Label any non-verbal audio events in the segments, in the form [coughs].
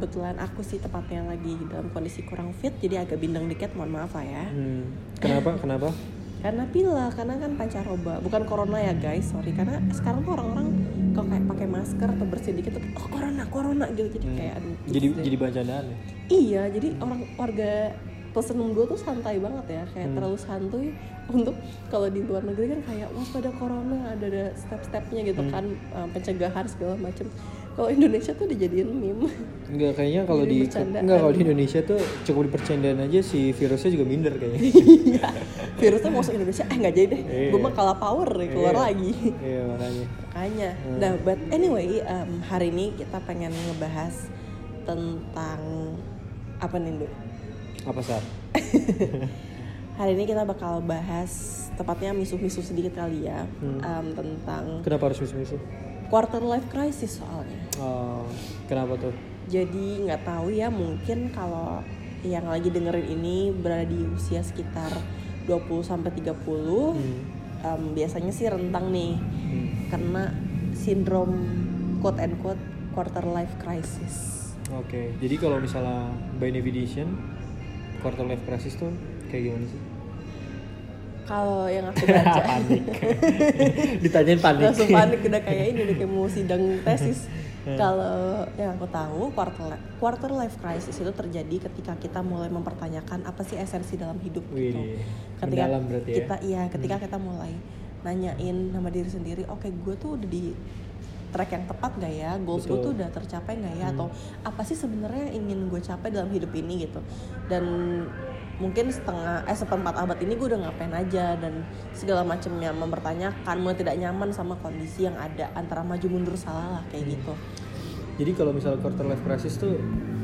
kebetulan aku sih tepatnya lagi dalam kondisi kurang fit, jadi agak bindeng dikit. Mohon maaf lah ya. Hmm, kenapa? Kenapa? Karena pila, karena kan pancaroba, bukan corona ya guys, sorry. Karena sekarang tuh orang-orang kalau kayak pakai masker atau bersih dikit tuh, oh corona, corona gitu. Jadi Hmm. kayak aduh. Jadi deh. jadi bahan candaan ya? Iya, jadi orang warga pesenum gue tuh santai banget ya, kayak Hmm. terlalu santuy untuk kalau di luar negeri kan kayak waspada corona ada ada step-stepnya gitu Hmm. kan um, pencegahan segala macem. Kalau Indonesia tuh dijadiin meme. Enggak kayaknya kalau di enggak kalau di Indonesia tuh cukup dipercandaan aja si virusnya juga minder kayaknya. [laughs] Iya, virusnya masuk Indonesia, eh nggak jadi deh. Iya. Gue mah kalah power deh keluar Iya. lagi. Iya makanya. Makanya. Hmm. Nah, but anyway, um, hari ini kita pengen ngebahas tentang apa nih, Nduk? Apa saat? [laughs] Hari ini kita bakal bahas tepatnya misuh-misuh sedikit kali ya Hmm. um, tentang Kenapa harus misu-misu? Quarter life crisis soalnya. Oh, kenapa tuh? Jadi nggak tahu ya mungkin kalau yang lagi dengerin ini berada di usia sekitar 20 sampai 30 Hmm. um, biasanya sih rentang nih Hmm. kena sindrom quote and quote quarter life crisis. Oke, jadi kalau misalnya by definition quarter life crisis tuh kayak gimana sih? Kalau yang aku [laughs] baca panik. [laughs] Ditanyain panik. langsung panik udah kayak ini udah kayak mau sidang tesis Hmm. [laughs] kalau yang aku tahu quarter life, quarter life crisis itu terjadi ketika kita mulai mempertanyakan apa sih esensi dalam hidup Wih, gitu. ketika ya. kita iya ketika kita mulai nanyain sama diri sendiri oke gue tuh udah di track yang tepat gak ya goals gue tuh udah tercapai gak ya Hmm. atau apa sih sebenarnya ingin gue capai dalam hidup ini gitu dan mungkin setengah eh seperempat abad ini gue udah ngapain aja dan segala macamnya mempertanyakan mulai tidak nyaman sama kondisi yang ada antara maju mundur salah lah kayak Hmm. gitu Jadi kalau misalnya quarter life crisis tuh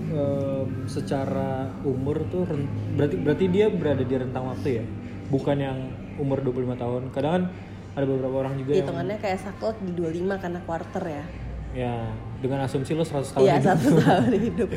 em, secara umur tuh berarti berarti dia berada di rentang waktu ya, bukan yang umur 25 tahun. Kadang kan ada beberapa orang juga yang hitungannya kayak saklek di 25 karena quarter ya ya dengan asumsi lo 100 tahun Iya hidup. satu tahun [laughs] hidup.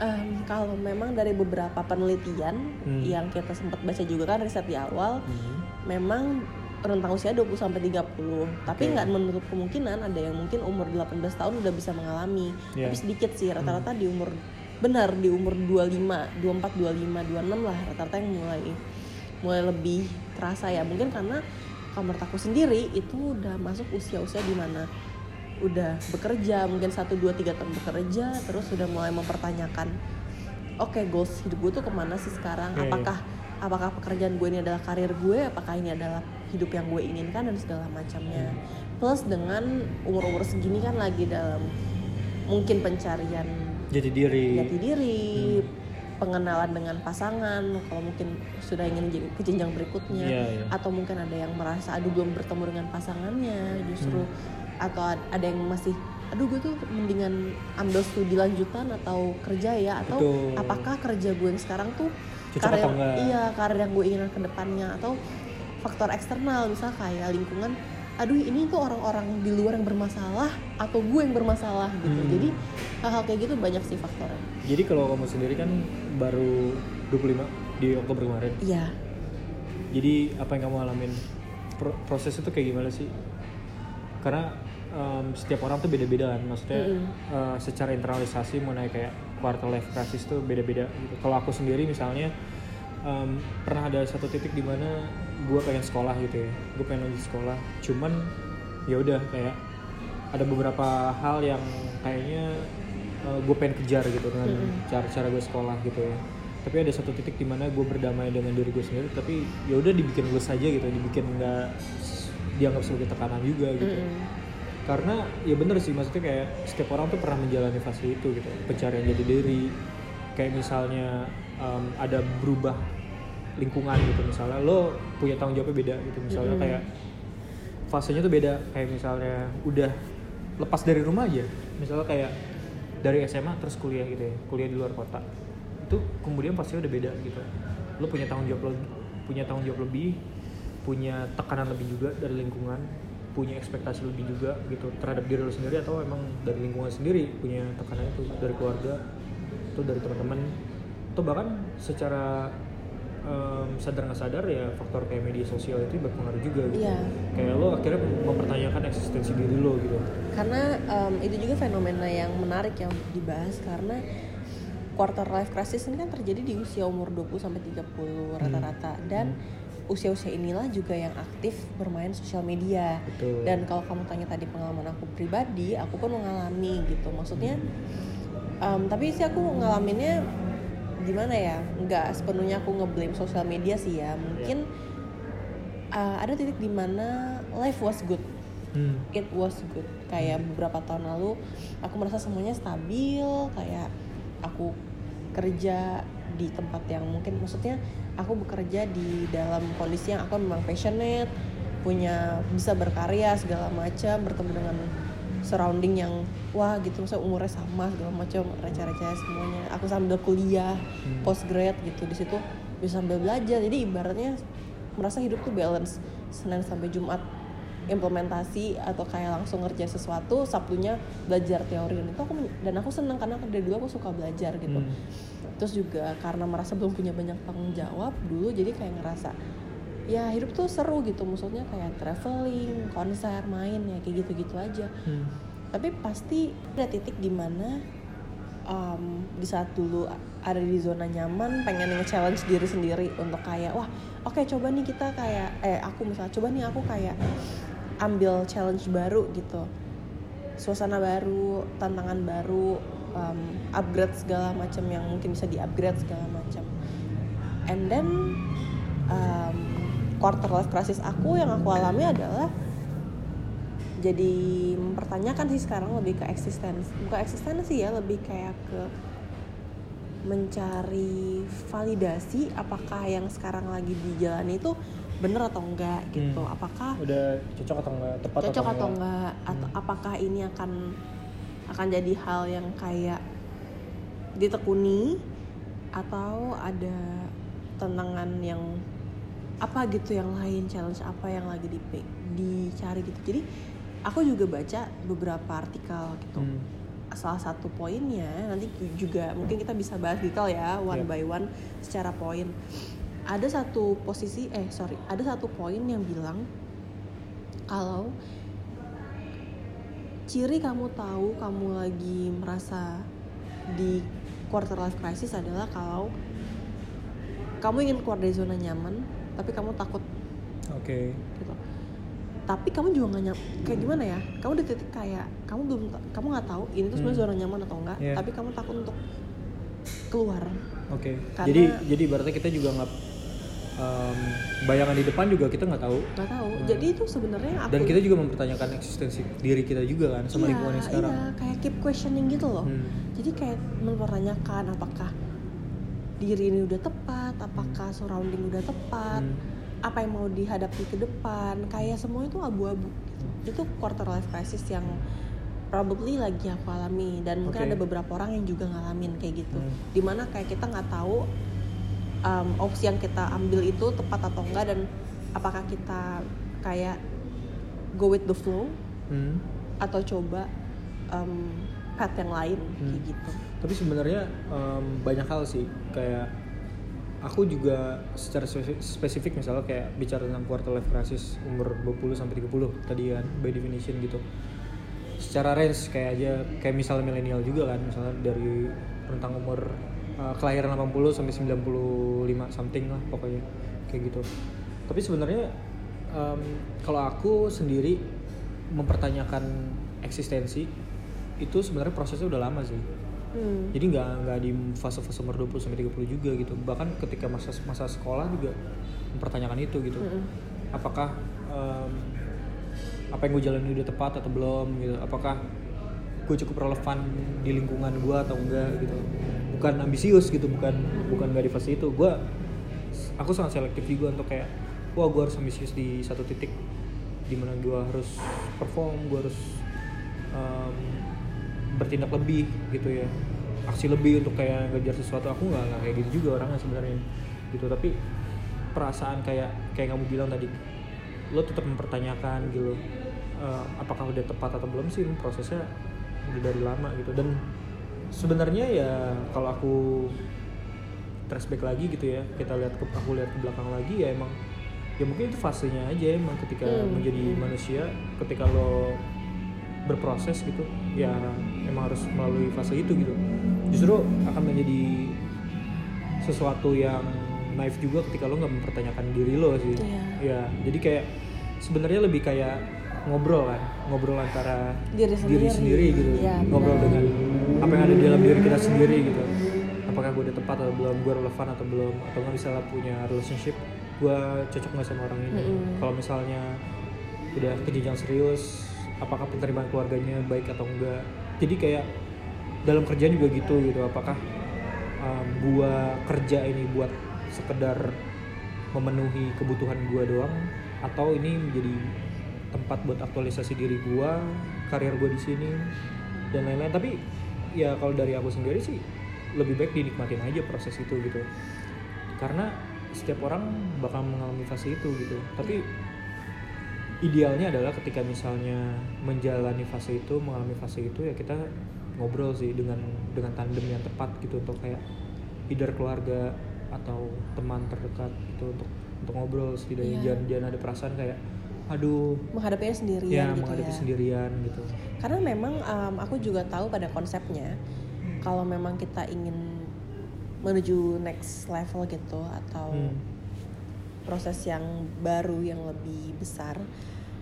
Em, kalau memang dari beberapa penelitian Hmm. yang kita sempat baca juga kan riset di awal, Hmm. memang rentang usia 20 sampai 30. Tapi nggak menutup kemungkinan ada yang mungkin umur 18 tahun udah bisa mengalami. Iya. Tapi sedikit sih rata-rata di umur benar di umur 25, 24, 25, 26 lah rata-rata yang mulai mulai lebih terasa ya. Mungkin karena menurut aku sendiri itu udah masuk usia-usia di mana udah bekerja mungkin 1 2 3 tahun bekerja terus sudah mulai mempertanyakan oke goals hidup gue tuh ke mana sih sekarang Iya, iya. apakah apakah pekerjaan gue ini adalah karir gue apakah ini adalah hidup yang gue inginkan dan segala macamnya plus dengan umur-umur segini kan lagi dalam mungkin pencarian Jadi diri. jati diri pengenalan dengan pasangan kalau mungkin sudah ingin jadi ke jenjang berikutnya Iya, iya. atau mungkin ada yang merasa aduh belum bertemu dengan pasangannya justru Hmm. Atau ad- ada yang masih aduh gue tuh mendingan ambil studi lanjutan atau kerja ya atau Betul. apakah kerja gue yang sekarang tuh Cocok karir iya karir yang gue inginkan ke depannya atau faktor eksternal misal kayak lingkungan aduh ini tuh orang-orang di luar yang bermasalah atau gue yang bermasalah gitu Hmm. jadi hal-hal kayak gitu banyak sih faktornya Jadi kalau kamu sendiri kan baru 25 di Oktober kemarin. iya Jadi apa yang kamu alamin? Pro- proses itu kayak gimana sih? Karena em, setiap orang tuh beda-beda kan, maksudnya Mm-mm. eh, secara internalisasi mengenai kayak quarter life crisis tuh beda-beda. Gitu. Kalau aku sendiri misalnya em, pernah ada satu titik di mana gue pengen sekolah gitu ya, gue pengen lanjut sekolah. Cuman ya udah kayak ada beberapa hal yang kayaknya gue pengen kejar gitu dengan cara-cara gue sekolah gitu ya tapi ada satu titik di mana gue berdamai dengan diri gue sendiri tapi ya udah dibikin lulus aja gitu dibikin nggak dianggap sebagai tekanan juga gitu Mm-mm. Karena ya bener sih maksudnya kayak setiap orang tuh pernah menjalani fase itu gitu pencarian jati diri. Kayak misalnya em, ada berubah lingkungan gitu misalnya lo punya tanggung jawabnya beda gitu misalnya kayak fasenya tuh beda. Kayak misalnya udah lepas dari rumah aja. Misalnya kayak dari SMA terus kuliah gitu ya kuliah di luar kota. Itu kemudian pastinya udah beda gitu. Lo punya tanggung jawab lebih punya tanggung jawab lebih punya tekanan lebih juga dari lingkungan punya ekspektasi lebih juga gitu terhadap diri lo sendiri atau emang dari lingkungan sendiri punya tekanan itu dari keluarga atau dari teman-teman? Atau bahkan secara em, sadar nggak sadar ya faktor kayak media sosial itu berpengaruh juga gitu. Iya. kayak lo akhirnya mempertanyakan eksistensi diri lo gitu. Karena em, itu juga fenomena yang menarik yang dibahas karena quarter life crisis ini kan terjadi di usia umur 20 sampai 30 rata-rata dan usia-usia inilah juga yang aktif bermain sosial media. Betul. Dan kalau kamu tanya tadi pengalaman aku pribadi, aku pun mengalami gitu. Maksudnya em, tapi sih aku ngalaminnya gimana ya? nggak sepenuhnya aku ngeblame sosial media sih ya. Mungkin uh, ada titik di mana life was good Hmm. it was good kayak beberapa tahun lalu aku merasa semuanya stabil kayak aku kerja di tempat yang mungkin maksudnya aku bekerja di dalam kondisi yang aku memang passionate punya bisa berkarya segala macam bertemu dengan surrounding yang wah gitu misalnya umurnya sama segala macam receh-receh semuanya aku sambil kuliah Hmm. postgrad gitu di situ bisa sambil belajar jadi ibaratnya merasa hidup tuh balance senin sampai jumat implementasi atau kayak langsung ngerjain sesuatu sabtunya belajar teori dan itu aku dan aku seneng karena dari dulu aku suka belajar gitu Hmm. Terus juga karena merasa belum punya banyak tanggung jawab dulu jadi kayak ngerasa ya hidup tuh seru gitu. Maksudnya kayak traveling konser main ya kayak gitu-gitu aja. Hmm. tapi pasti ada titik di mana um, di saat dulu ada di zona nyaman pengen nge-challenge diri sendiri untuk kayak wah oke coba nih kita kayak eh aku misalnya coba nih aku kayak ambil challenge baru gitu. Suasana baru tantangan baru um, upgrade segala macam yang mungkin bisa di upgrade segala macam. And then um, quarter life crisis aku yang aku alami adalah jadi mempertanyakan sih sekarang lebih ke eksistensi. Bukan eksistensi ya lebih kayak ke mencari validasi apakah yang sekarang lagi dijalani itu bener atau enggak gitu. Hmm. apakah udah cocok atau enggak? Tepat cocok atau atau enggak, enggak? Atau apakah ini akan akan jadi hal yang kayak ditekuni atau ada tantangan yang apa gitu yang lain challenge apa yang lagi di dicari gitu jadi aku juga baca beberapa artikel gitu Hmm. salah satu poinnya nanti juga mungkin kita bisa bahas detail ya one Yep. by one secara poin ada satu posisi eh sorry ada satu poin yang bilang kalau ciri kamu tahu kamu lagi merasa di quarter life crisis adalah kalau kamu ingin keluar dari zona nyaman tapi kamu takut. Oke. Gitu. Tapi kamu juga nggak nyam kayak gimana ya? Kamu di titik kayak kamu belum kamu nggak tahu ini tuh sebenarnya Hmm. zona nyaman atau enggak Iya. tapi kamu takut untuk keluar. Oke. Karena- jadi jadi berarti kita juga nggak em, bayangan di depan juga kita nggak tahu nggak tahu Hmm. jadi itu sebenarnya aku dan kita juga mempertanyakan eksistensi diri kita juga kan sama iya, lingkungan yang sekarang iya kayak keep questioning gitu loh Hmm. jadi kayak mempertanyakan apakah diri ini udah tepat apakah surrounding udah tepat Hmm. apa yang mau dihadapi ke depan kayak semua itu abu-abu gitu. itu quarter life crisis yang probably lagi aku alami dan mungkin Oke. ada beberapa orang yang juga ngalamin kayak gitu Hmm. di mana kayak kita nggak tahu um, opsi yang kita ambil itu tepat atau enggak dan apakah kita kayak go with the flow Hmm. atau coba um, path yang lain kayak Hmm. gitu tapi sebenarnya em, banyak hal sih kayak aku juga secara spesifik, spesifik misalnya kayak bicara tentang quarter life crisis umur 20 sampai 30 tadi kan by definition gitu secara range kayak aja kayak misalnya milenial juga kan misalnya dari rentang umur uh, kelahiran 80 sampai 95 something lah pokoknya kayak gitu. Tapi sebenarnya em, kalau aku sendiri mempertanyakan eksistensi itu sebenarnya prosesnya udah lama sih. Hmm. jadi nggak nggak di fase-fase umur 20 sampai 30 juga gitu. Bahkan ketika masa masa sekolah juga mempertanyakan itu gitu. Mm-mm. apakah em, apa yang gue jalani udah tepat atau belum gitu? Apakah gue cukup relevan di lingkungan gue atau enggak gitu bukan ambisius gitu bukan bukan nggak di fase itu. Gue aku sangat selektif juga untuk kayak wah gue harus ambisius di satu titik di mana gue harus perform gue harus em, bertindak lebih gitu ya. Aksi lebih untuk kayak ngejar sesuatu. Aku nggak nggak kayak gitu juga orangnya sebenarnya gitu. Tapi perasaan kayak kayak kamu bilang tadi lo tetap mempertanyakan gitu eh, apakah udah tepat atau belum sih? Prosesnya udah dari lama gitu. Dan sebenarnya ya kalau aku flashback lagi gitu ya kita lihat ke aku lihat ke belakang lagi ya emang ya mungkin itu fasenya aja emang ketika Hmm. menjadi manusia ketika lo berproses gitu ya emang harus melalui fase itu gitu justru akan menjadi sesuatu yang naif juga ketika lo nggak mempertanyakan diri lo sih Iya. ya jadi kayak sebenarnya lebih kayak ngobrol kan ngobrol antara Diri sendiri. gitu Iya, ngobrol benar. dengan apa yang ada di dalam diri kita sendiri gitu apakah gue udah tepat atau belum gue relevan atau belum atau nggak misalnya punya relationship gue cocok nggak sama orang ini Mm-mm. kalau misalnya udah ke jenjang serius apakah penerimaan keluarganya baik atau enggak jadi kayak dalam kerjaan juga gitu gitu apakah um, gua kerja ini buat sekedar memenuhi kebutuhan gua doang atau ini menjadi tempat buat aktualisasi diri gua karir gua di sini dan lain-lain. Tapi ya kalau dari aku sendiri sih lebih baik dinikmatin aja proses itu gitu. Karena setiap orang bakal mengalami fase itu gitu. Tapi idealnya adalah ketika misalnya menjalani fase itu mengalami fase itu ya kita ngobrol sih dengan dengan tandem yang tepat gitu untuk kayak either keluarga atau teman terdekat gitu untuk untuk ngobrol setidaknya Iya. jangan jangan ada perasaan kayak aduh menghadapinya sendirian ya gitu menghadapi ya. sendirian gitu Karena memang um, aku juga tahu pada konsepnya kalau memang kita ingin menuju next level gitu atau Hmm. proses yang baru yang lebih besar,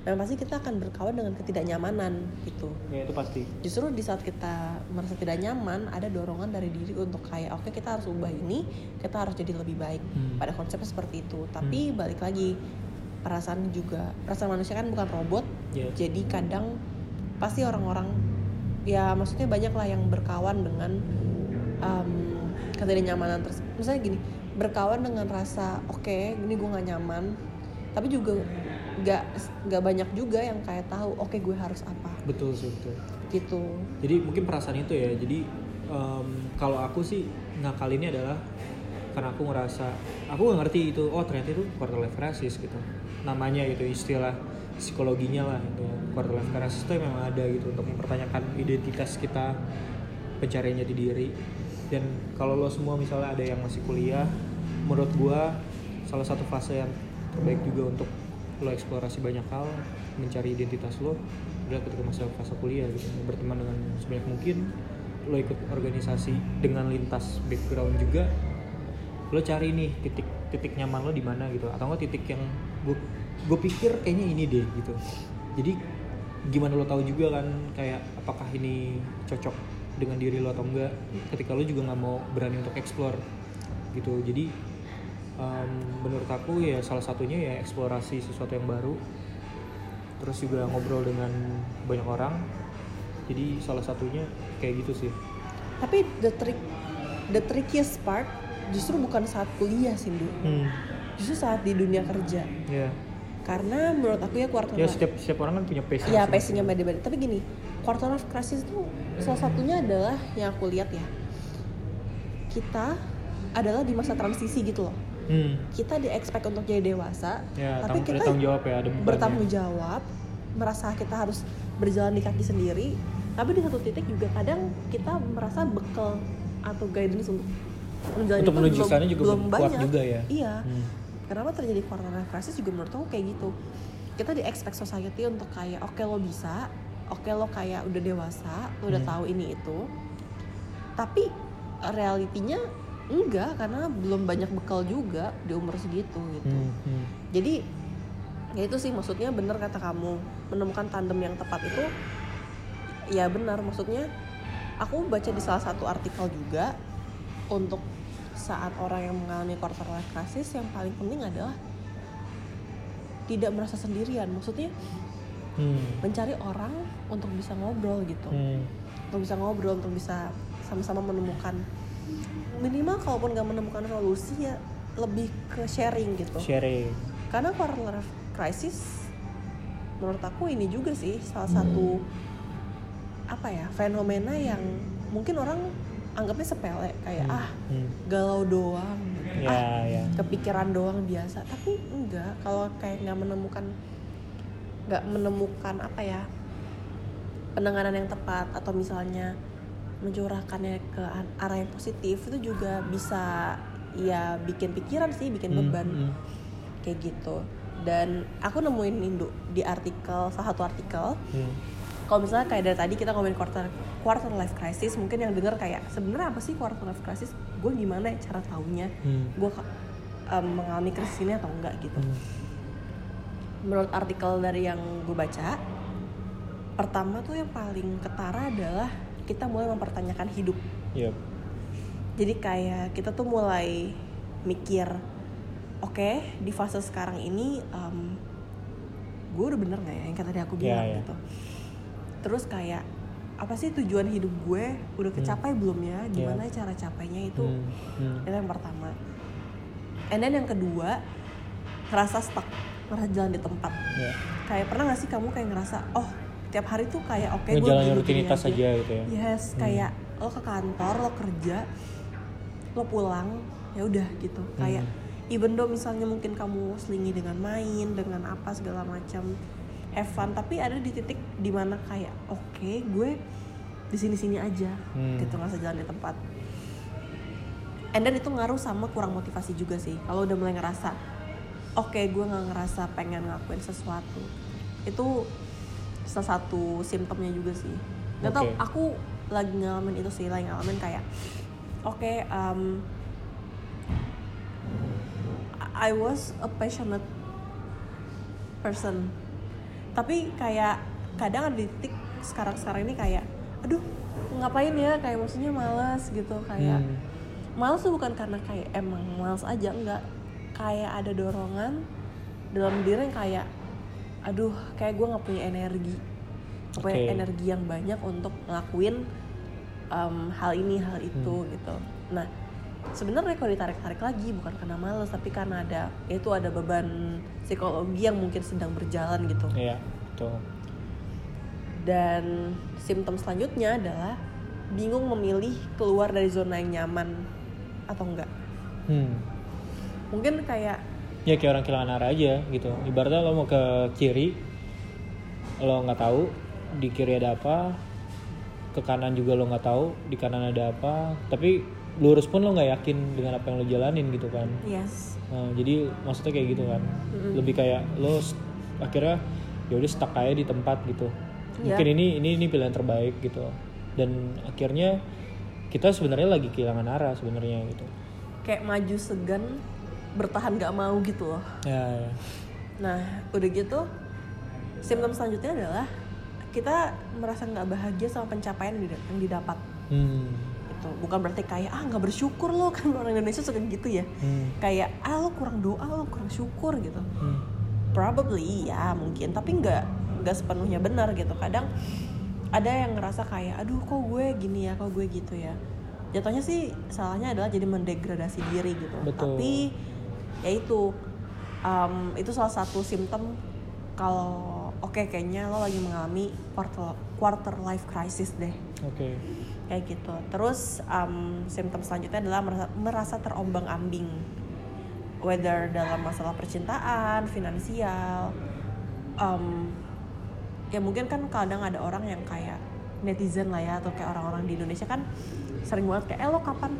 memang pasti kita akan berkawan dengan ketidaknyamanan gitu. ya itu pasti Justru di saat kita merasa tidak nyaman, ada dorongan dari diri untuk kayak oke kita harus ubah ini, kita harus jadi lebih baik. Hmm. Pada konsepnya seperti itu. Tapi balik lagi perasaan juga perasaan manusia kan bukan robot, ya jadi kadang pasti orang-orang ya maksudnya banyak lah yang berkawan dengan um, ketidaknyamanan tersebut misalnya gini berkawan dengan rasa oke ini gue nggak nyaman. Tapi juga nggak nggak banyak juga yang kayak tahu oke gue harus apa. Betul sih betul. Gitu. Jadi mungkin perasaan itu ya. Jadi em, kalau aku sih ngakal ini adalah karena aku ngerasa aku nggak ngerti itu oh ternyata itu quarter life crisis gitu namanya gitu istilah psikologinya lah itu quarter life crisis itu memang ada gitu untuk mempertanyakan identitas kita pencarian jati diri. Dan kalau lo semua misalnya ada yang masih kuliah menurut gua salah satu fase yang terbaik juga untuk lo eksplorasi banyak hal mencari identitas lo adalah ketika masa fase kuliah gitu. Berteman dengan sebanyak mungkin lo ikut organisasi dengan lintas background juga lo cari nih titik titik nyaman lo di mana gitu. Atau enggak titik yang gue gue pikir kayaknya ini deh gitu jadi gimana lo tahu juga kan kayak apakah ini cocok dengan diri lo atau enggak ketika lo juga nggak mau berani untuk explore gitu jadi em, menurut aku ya salah satunya ya eksplorasi sesuatu yang baru terus juga ngobrol dengan banyak orang jadi salah satunya kayak gitu sih tapi the trick the trickiest part justru bukan saat kuliah sih Du. hmm. Justru saat di dunia kerja ya karena menurut aku ya quarter ya setiap setiap orang kan punya Iya, masing-masing. pacingnya beda-beda. Tapi gini, quarter life crisis itu salah satunya adalah yang aku lihat ya. Kita adalah di masa transisi gitu loh. hmm. Kita di expect untuk jadi dewasa, ya tapi kita ada tanggung jawab ya ada bertanggung jawab, merasa kita harus berjalan di kaki sendiri. Tapi di satu titik juga kadang kita merasa bekal atau guidance untuk menjalani Untuk itu menuju sana juga belum kuat banyak. juga ya. Iya. Hmm. Kenapa terjadi quarter life crisis juga menurut aku kayak gitu. Kita di expect society untuk kayak oke lo bisa, oke lo kayak udah dewasa, lo udah Hmm. tahu ini itu. Tapi realitinya enggak karena belum banyak bekal juga di umur segitu gitu. Hmm, hmm. Jadi ya itu sih maksudnya bener kata kamu menemukan tandem yang tepat itu ya benar maksudnya aku baca di salah satu artikel juga untuk saat orang yang mengalami quarter life crisis yang paling penting adalah tidak merasa sendirian. Maksudnya Hmm. mencari orang untuk bisa ngobrol gitu. Hmm. untuk bisa ngobrol untuk bisa sama-sama menemukan. Minimal kalaupun nggak menemukan solusi ya lebih ke sharing gitu. Sharing. Karena quarter life crisis menurut aku ini juga sih salah satu apa ya fenomena yang mungkin orang anggapnya sepele kayak Hmm. ah Hmm. galau doang ya ah ya kepikiran doang biasa tapi enggak kalau kayak nggak menemukan nggak menemukan apa ya penanganan yang tepat atau misalnya mencurahkannya ke arah yang positif itu juga bisa ya bikin pikiran sih bikin Hmm, beban hmm. kayak gitu dan aku nemuin Indo di artikel salah satu artikel Hmm. Kalau misalnya kayak dari tadi kita ngomongin quarter quarter life crisis mungkin yang denger kayak sebenarnya apa sih quarter life crisis gue gimana ya cara taunya Hmm. gue mengalami krisis ini atau enggak gitu Hmm. menurut artikel dari yang gue baca pertama tuh yang paling ketara adalah kita mulai mempertanyakan hidup Yep. jadi kayak kita tuh mulai mikir oke di fase sekarang ini gue udah bener nggak ya yang kata tadi aku Iya, bilang iya. gitu terus kayak apa sih tujuan hidup gue? Udah kecapai belum ya? Gimana cara capainya itu? Hmm. Hmm. itu yang pertama. And then yang kedua ngerasa stuck. Ngerasa jalan di tempat. Ya. kayak pernah gak sih kamu kayak ngerasa oh tiap hari tuh kayak oke gue Ngejalanin gini-gini rutinitas aja. gitu ya. yes kayak lo ke kantor lo kerja lo pulang ya udah gitu. Kayak even though misalnya mungkin kamu selingi dengan main dengan apa segala macam have fun tapi ada di titik di mana kayak oke gue di sini sini aja Hmm. gitu nggak usah jalan di tempat and then itu ngaruh sama kurang motivasi juga sih kalau udah mulai ngerasa oke gue nggak ngerasa pengen ngelakuin sesuatu itu salah satu simptomnya juga sih nggak tau Oke. aku lagi ngalamin itu sih lagi ngalamin kayak oke um, I was a passionate person tapi kayak kadang ada di titik sekarang-sekarang ini kayak aduh ngapain ya kayak maksudnya malas gitu kayak Hmm. malas tuh bukan karena kayak emang malas aja enggak kayak ada dorongan dalam diri yang kayak aduh kayak gue nggak punya energi nggak punya Oke. energi yang banyak untuk ngelakuin um, hal ini hal itu Hmm. gitu nah sebenarnya kalau ditarik-tarik lagi bukan karena males tapi karena ada itu ada beban psikologi yang mungkin sedang berjalan gitu Iya, betul. dan simptom selanjutnya adalah bingung memilih keluar dari zona yang nyaman atau enggak Hmm. mungkin kayak Ya kayak orang kehilangan arah aja gitu. Ibaratnya lo mau ke kiri, lo nggak tahu di kiri ada apa, ke kanan juga lo nggak tahu di kanan ada apa. Tapi lurus pun lo nggak yakin dengan apa yang lo jalanin gitu kan. yes Nah, jadi maksudnya kayak gitu kan. Mm-mm. Lebih kayak lo akhirnya ya udah stuck aja di tempat gitu. Iya. Mungkin ini ini ini pilihan terbaik gitu. Dan akhirnya kita sebenarnya lagi kehilangan arah sebenarnya gitu. kayak maju segan bertahan gak mau gitu loh Ya, ya. nah udah gitu simptom selanjutnya adalah kita merasa nggak bahagia sama pencapaian yang didapat Hmm. Itu bukan berarti kayak ah nggak bersyukur loh [laughs] kan orang Indonesia suka gitu ya Hmm. kayak ah lo kurang doa lo kurang syukur gitu Hmm. probably ya mungkin tapi nggak nggak sepenuhnya benar gitu kadang ada yang ngerasa kayak aduh kok gue gini ya kok gue gitu ya jatuhnya sih salahnya adalah jadi mendegradasi diri gitu Betul. tapi ya itu um, itu salah satu simptom kalau oke kayaknya lo lagi mengalami quarter quarter life crisis deh Oke. Kayak gitu. Terus um, simptom selanjutnya adalah merasa, merasa terombang ambing. Whether dalam masalah percintaan finansial um, ya mungkin kan kadang ada orang yang kayak netizen lah ya atau kayak orang-orang di Indonesia kan sering banget kayak eh lo kapan?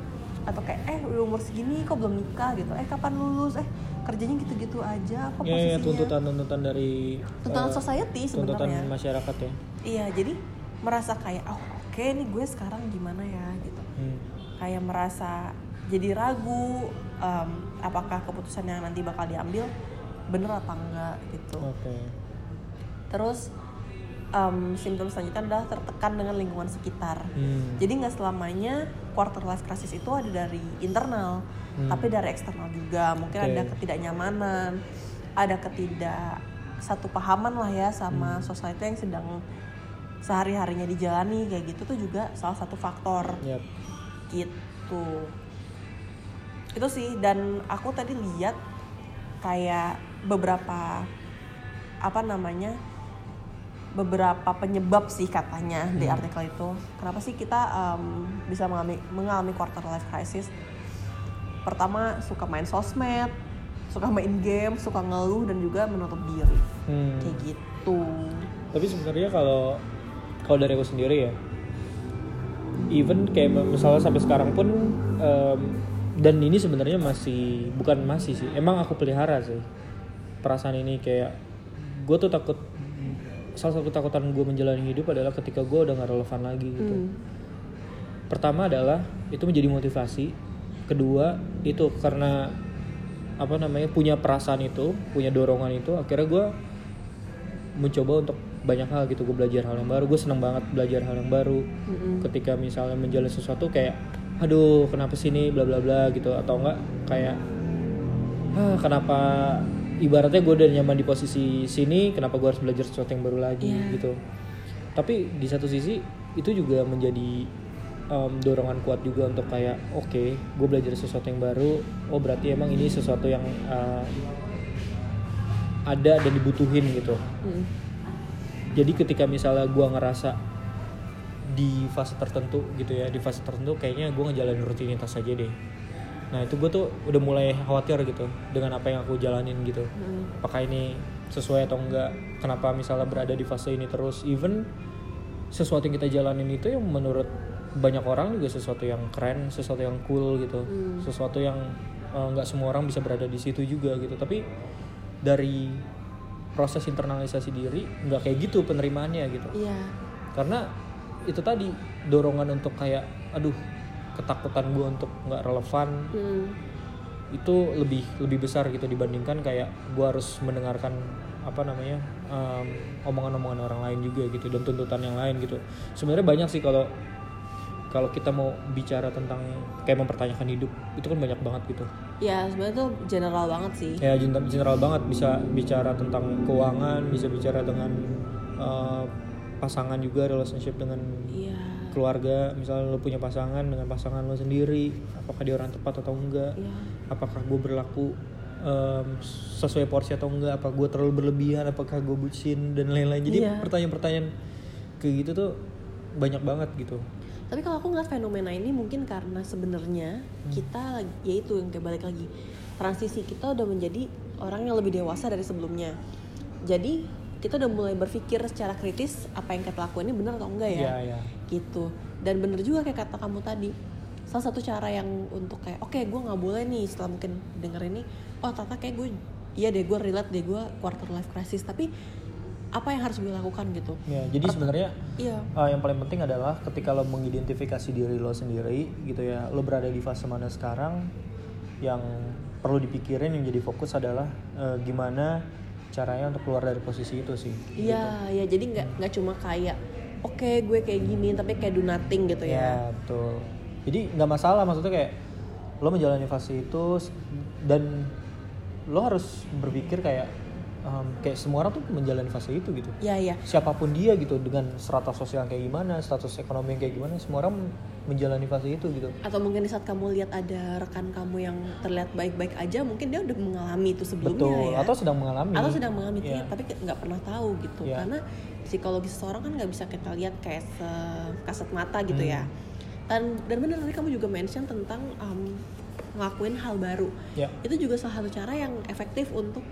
Atau kayak eh udah umur segini kok belum nikah? Gitu. Eh kapan lulus? Eh kerjanya gitu-gitu aja apa Ya, ya posisinya? tuntutan-tuntutan dari tuntutan eh, society tuntutan sebenarnya masyarakat ya. iya jadi merasa kayak oh oke nih gue sekarang gimana ya gitu Hmm. kayak merasa jadi ragu em, apakah keputusan yang nanti bakal diambil bener apa enggak gitu Oke. terus em, simptom selanjutnya adalah tertekan dengan lingkungan sekitar Hmm. jadi nggak selamanya quarter life crisis itu ada dari internal Hmm. tapi dari eksternal juga mungkin Oke. ada ketidaknyamanan ada ketidak satu pahaman lah ya sama Hmm. society yang sedang sehari harinya dijalani kayak gitu tuh juga salah satu faktor Yap. gitu itu sih dan aku tadi lihat kayak beberapa apa namanya beberapa penyebab sih katanya di Hmm. artikel itu kenapa sih kita em, bisa mengalami mengalami quarter life crisis pertama suka main sosmed suka main game suka ngeluh dan juga menutup diri Hmm. kayak gitu Tapi sebenarnya kalau kalau dari aku sendiri ya, even kayak misalnya sampai sekarang pun em, dan ini sebenarnya masih bukan masih sih emang aku pelihara sih perasaan ini kayak gue tuh takut salah satu takutan gue menjalani hidup adalah ketika gue udah gak relevan lagi gitu Hmm. pertama adalah itu menjadi motivasi kedua itu karena apa namanya punya perasaan itu punya dorongan itu akhirnya gue mencoba untuk banyak hal gitu gue belajar hal yang baru gue seneng banget belajar hal yang baru Mm-mm. ketika misalnya menjalani sesuatu kayak aduh kenapa sini bla bla bla gitu atau enggak kayak ah kenapa ibaratnya gue udah nyaman di posisi sini kenapa gue harus belajar sesuatu yang baru lagi Iya. gitu tapi di satu sisi itu juga menjadi em, dorongan kuat juga untuk kayak oke gue belajar sesuatu yang baru oh berarti emang ini sesuatu yang eh, ada dan dibutuhin gitu Mm. Jadi ketika misalnya gua ngerasa di fase tertentu gitu ya di fase tertentu kayaknya gua ngejalanin rutinitas aja deh. Nah itu gue tuh udah mulai khawatir gitu dengan apa yang aku jalanin gitu. Mm. apakah ini sesuai atau enggak? Kenapa misalnya berada di fase ini terus? Even sesuatu yang kita jalanin itu yang menurut banyak orang juga sesuatu yang keren sesuatu yang cool gitu. Hmm. sesuatu yang eh, nggak semua orang bisa berada di situ juga gitu. Tapi dari proses internalisasi diri nggak kayak gitu penerimaannya gitu Iya. karena itu tadi dorongan untuk kayak aduh ketakutan gue untuk nggak relevan Mm. itu lebih lebih besar gitu dibandingkan kayak gue harus mendengarkan apa namanya em, omongan-omongan orang lain juga gitu dan tuntutan yang lain gitu sebenarnya banyak sih kalau kalau kita mau bicara tentang kayak mempertanyakan hidup itu kan banyak banget gitu. Ya sebenarnya tuh general banget sih. ya gen- general banget. Bisa bicara tentang keuangan bisa bicara dengan eh, pasangan juga relationship dengan Iya. keluarga. Misalnya lo punya pasangan dengan pasangan lo sendiri apakah dia orang tepat atau enggak? Iya. apakah gue berlaku em, sesuai porsi atau enggak? Apa gue terlalu berlebihan? Apakah gue bucin? Dan lain-lain. Jadi Iya. pertanyaan-pertanyaan kayak gitu tuh banyak banget gitu Tapi kalau aku ngeliat fenomena ini mungkin karena sebenarnya Hmm. kita lagi yaitu yang kayak balik lagi transisi kita udah menjadi orang yang lebih dewasa dari sebelumnya. Jadi kita udah mulai berpikir secara kritis apa yang kita lakuin ini benar atau enggak ya. Iya, iya. Gitu. Dan bener juga kayak kata kamu tadi. Salah satu cara yang untuk kayak oke gue nggak boleh nih setelah mungkin denger ini oh ternyata kayak gue iya deh gue relate deh gue quarter life crisis tapi apa yang harus gue lakukan gitu. ya jadi sebenarnya Iya. Uh, yang paling penting adalah ketika lo mengidentifikasi diri lo sendiri gitu ya lo berada di fase mana sekarang yang perlu dipikirin yang jadi fokus adalah uh, gimana caranya untuk keluar dari posisi itu sih Iya, ya jadi nggak nggak cuma kayak oke gue kayak gini tapi kayak do nothing gitu ya. ya betul jadi nggak masalah maksudnya kayak lo menjalani fase itu dan lo harus berpikir kayak um, kayak semua orang tuh menjalani fase itu gitu Iya, iya. siapa pun dia gitu dengan strata sosial kayak gimana status ekonomi yang kayak gimana semua orang menjalani fase itu gitu Atau mungkin di saat kamu lihat ada rekan kamu yang terlihat baik-baik aja, mungkin dia udah mengalami itu sebelumnya betul ya. atau sedang mengalami Atau sedang mengalami itu, Iya. tapi nggak pernah tahu gitu. Iya. Karena psikologi seseorang kan nggak bisa kita lihat kayak sekasat mata gitu Hmm. ya. Dan dan benar tadi kamu juga mention tentang um, ngelakuin hal baru. ya itu juga salah satu cara yang efektif untuk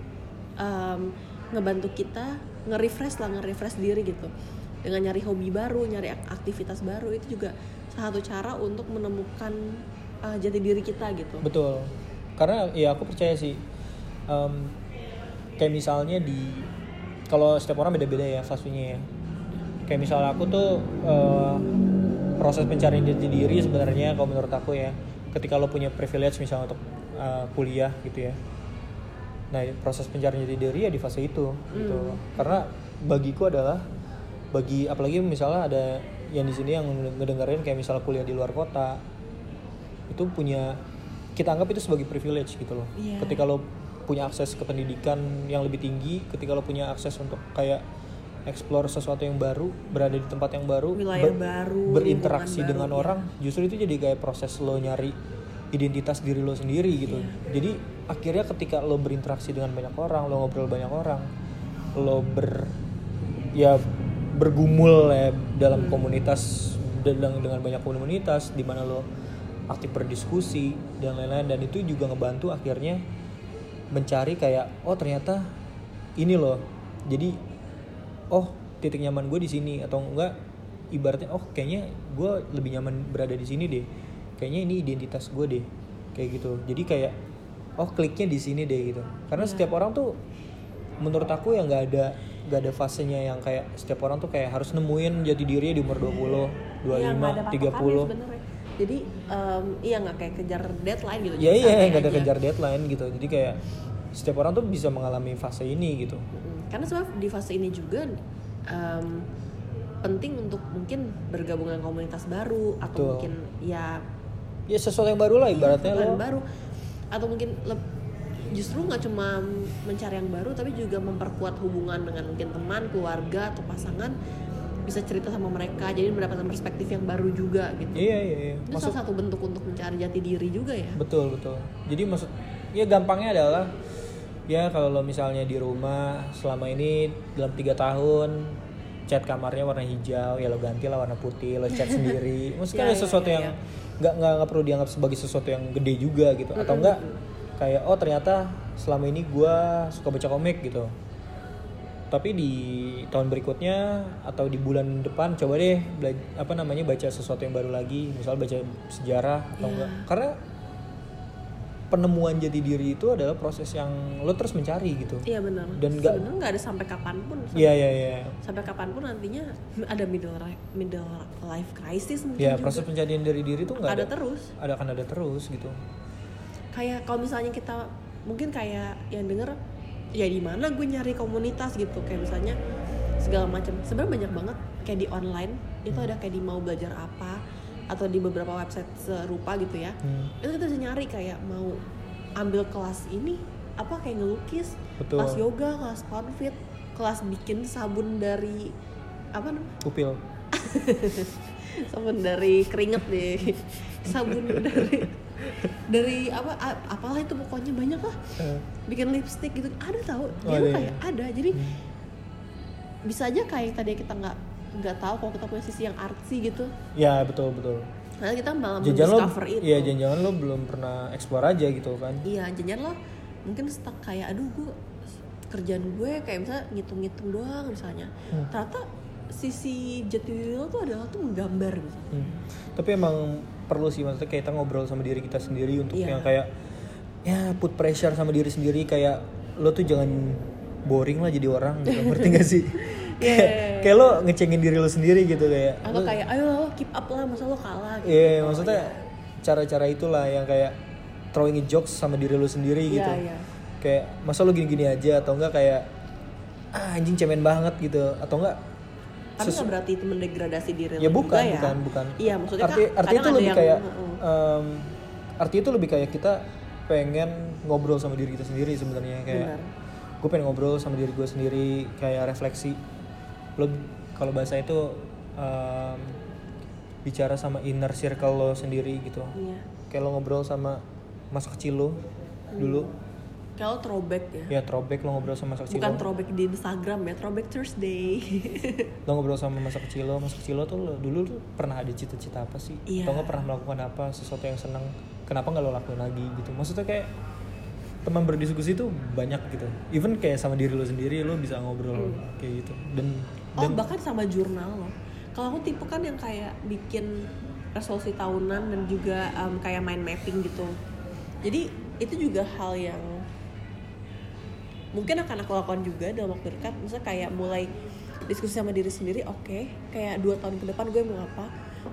um, ngebantu kita nge-refresh lah nge-refresh diri gitu. Dengan nyari hobi baru nyari ak- aktivitas baru itu juga salah satu cara untuk menemukan uh, jati diri kita gitu. Betul. Karena ya aku percaya sih em, kayak misalnya di kalau setiap orang beda-beda ya fasenya ya. Kayak misalnya aku tuh eh, proses pencarian jati diri sebenarnya kalau menurut aku ya. Ketika lo punya privilege misalnya untuk eh, kuliah gitu ya nah proses pencarian jati diri ya di fase itu gitu karena bagiku adalah bagi apalagi misalnya ada yang di sini yang ngedengerin kayak misalnya kuliah di luar kota itu punya kita anggap itu sebagai privilege gitu loh. Iya. Ketika lo punya akses ke pendidikan yang lebih tinggi, ketika lo punya akses untuk kayak explore sesuatu yang baru, berada di tempat yang baru, Wilayah baru, berinteraksi dengan baru, orang, justru itu jadi kayak proses lo nyari identitas diri lo sendiri gitu. Iya. Jadi akhirnya ketika lo berinteraksi dengan banyak orang, lo ngobrol banyak orang, lo ber ya bergumul ya dalam komunitas dengan dengan banyak komunitas di mana lo aktif berdiskusi dan lain-lain dan itu juga ngebantu akhirnya mencari kayak oh ternyata ini loh jadi oh titik nyaman gue di sini atau enggak ibaratnya oh kayaknya gue lebih nyaman berada di sini deh kayaknya ini identitas gue deh kayak gitu jadi kayak oh kliknya di sini deh gitu karena Iya. setiap orang tuh menurut aku ya nggak ada nggak ada fasenya yang kayak setiap orang tuh kayak harus nemuin jati dirinya di umur 20, 25, Iya, patokannya 30 sebenarnya. jadi em, iya nggak kayak kejar deadline gitu ya jadi iya santai nggak ada aja. kejar deadline gitu jadi kayak setiap orang tuh bisa mengalami fase ini gitu karena sebenarnya di fase ini juga em, penting untuk mungkin bergabung dengan komunitas baru atau Betul. mungkin ya ya sesuatu yang baru lah ibaratnya Iya, lo. baru. Atau mungkin leb- justru nggak cuma mencari yang baru tapi juga memperkuat hubungan dengan mungkin teman keluarga atau pasangan. Bisa cerita sama mereka jadi mendapatkan perspektif yang baru juga gitu. Iya iya iya. Itu maksud salah satu bentuk untuk mencari jati diri juga ya. Betul betul. Jadi maksud ya gampangnya adalah ya kalau lo misalnya di rumah selama ini dalam tiga tahun cat kamarnya warna hijau ya lo ganti lah warna putih lo cat sendiri. [laughs] Maksudnya Ya, ada sesuatu ya, yang ya. nggak nggak nggak perlu dianggap sebagai sesuatu yang gede juga gitu. Atau enggak kayak oh ternyata selama ini gua suka baca komik gitu. Tapi di tahun berikutnya atau di bulan depan coba deh apa namanya baca sesuatu yang baru lagi. Misal baca sejarah atau Iya. enggak karena penemuan jati diri itu adalah proses yang lo terus mencari gitu. Iya benar. Dan nggak- sebenarnya nggak ada sampai kapan pun. Iya iya iya. Sampai kapan pun nantinya ada middle middle life crisis mungkin ya juga. proses pencarian dari diri itu nggak ada ada, terus. Ada akan ada terus gitu. Kayak kalau misalnya kita mungkin kayak yang denger ya di mana gue nyari komunitas gitu. Kayak misalnya segala macam. Sebenarnya banyak banget kayak di online. Itu ada kayak di mau belajar apa atau di beberapa website serupa gitu ya Hmm. itu kita bisa nyari kayak mau ambil kelas ini apa kayak ngelukis Betul. kelas yoga kelas konfit kelas bikin sabun dari apa namanya upil [laughs] sabun dari keringet deh [laughs] sabun dari dari apa apalah itu pokoknya banyak lah Eh, bikin lipstick gitu ada tahu Oh, ya? kayak ada jadi Hmm. bisa aja kayak tadi kita nggak nggak tahu kalau kita punya sisi yang artsy gitu ya betul betul karena kita malah jangan lo mendiscover itu iya jangan lo belum pernah explore aja gitu kan iya jangan lo mungkin stuck kayak aduh gue kerjaan gue kayak misalnya ngitung-ngitung doang misalnya Hmm. ternyata sisi jati diri lo tuh adalah tuh menggambar gitu Hmm. Tapi emang perlu sih maksudnya kayak kita ngobrol sama diri kita sendiri untuk Iya. yang kayak ya put pressure sama diri sendiri kayak lo tuh jangan boring lah jadi orang gitu. Ngerti gak sih? [laughs] kayak, Yeah. kayak lo ngecengin diri lo sendiri gitu kayak. atau kayak ayo lo keep up lah masa lo kalah gitu Iya, Oh, maksudnya cara-cara itulah yang kayak throwing jokes sama diri lo sendiri Iya, gitu. iya. Kayak masa lo gini-gini aja atau enggak kayak ah anjing cemen banget gitu atau enggak tapi nggak berarti itu mendegradasi diri ya lo bukan juga ya bukan bukan iya maksudnya arti kan arti itu lebih yang, kayak heeh. em, arti itu lebih kayak kita pengen ngobrol sama diri kita sendiri sebenarnya kayak Benar. gue pengen ngobrol sama diri gue sendiri kayak refleksi lo kalau bahasa itu em, bicara sama inner circle lo sendiri gitu. Iya. Kayak lo ngobrol sama masa kecil lo dulu. Kalau throwback ya? Ya throwback lo ngobrol sama masa kecil bukan lo. throwback di Instagram ya throwback Thursday. [laughs] Lo ngobrol sama masa kecil lo masa kecil lo tuh lo dulu tuh pernah ada cita-cita apa sih? Iya. atau nggak pernah melakukan apa sesuatu yang senang kenapa nggak lo lakuin lagi gitu? Maksudnya kayak teman berdiskusi tuh banyak gitu. Even kayak sama diri lo sendiri lo bisa ngobrol kayak gitu. Dan oh dan bahkan sama jurnal loh. Kalau aku tipe kan yang kayak bikin resolusi tahunan dan juga em, kayak mind mapping gitu. Jadi itu juga hal yang mungkin akan aku lakukan juga dalam waktu dekat. Misalnya kayak mulai diskusi sama diri sendiri oke kayak dua tahun ke depan gue mau apa?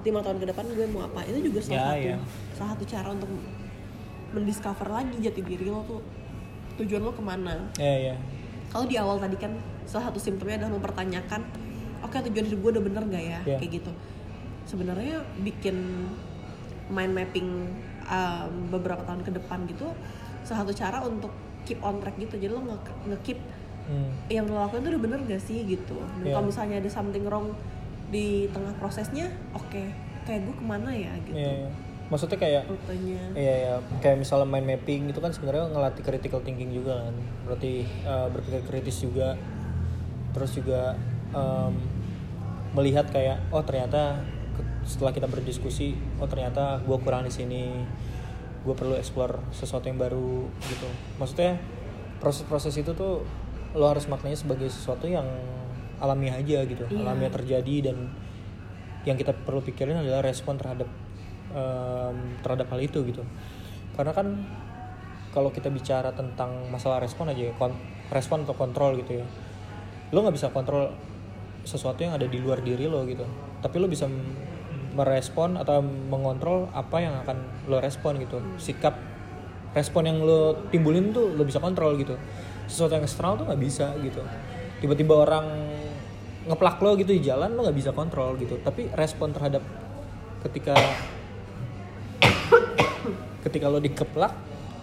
Lima tahun ke depan gue mau apa? Itu juga salah Ya, satu ya. salah satu cara untuk mendiscover lagi jati diri lo tuh. Tujuan lo ke mana? Ya ya. Kalau di awal tadi kan salah satu simptomnya adalah mempertanyakan oke tujuan hidup gue udah bener gak ya? Iya. kayak gitu. Sebenarnya bikin mind mapping um, beberapa tahun ke depan gitu salah satu cara untuk keep on track gitu. Jadi lo nge, nge-keep hmm. yang lo lakukan itu udah bener gak sih gitu. Dan Iya. kalau misalnya ada something wrong di tengah prosesnya oke kayak gue ke mana ya gitu. Ya, ya. maksudnya kayak rutenya. Iya ya, kayak misalnya mind mapping itu kan sebenarnya ngelatih critical thinking juga kan, berarti eh, berpikir kritis juga, terus juga em, melihat kayak oh ternyata setelah kita berdiskusi, oh ternyata gue kurang di sini, gue perlu explore sesuatu yang baru gitu. Maksudnya proses-proses itu tuh lo harus maknanya sebagai sesuatu yang alamiah aja gitu, Iya. alamiah terjadi dan yang kita perlu pikirin adalah respon terhadap em, terhadap hal itu gitu karena kan kalau kita bicara tentang masalah respon aja ya, kon- respon atau kontrol gitu ya lo nggak bisa kontrol sesuatu yang ada di luar diri lo gitu. Tapi lo bisa merespon atau mengontrol apa yang akan lo respon gitu. Sikap respon yang lo timbulin tuh lo bisa kontrol gitu. Sesuatu yang eksternal tuh nggak bisa gitu. Tiba-tiba orang ngeplak lo gitu di jalan lo nggak bisa kontrol gitu. Tapi respon terhadap ketika ketika lo dikeplak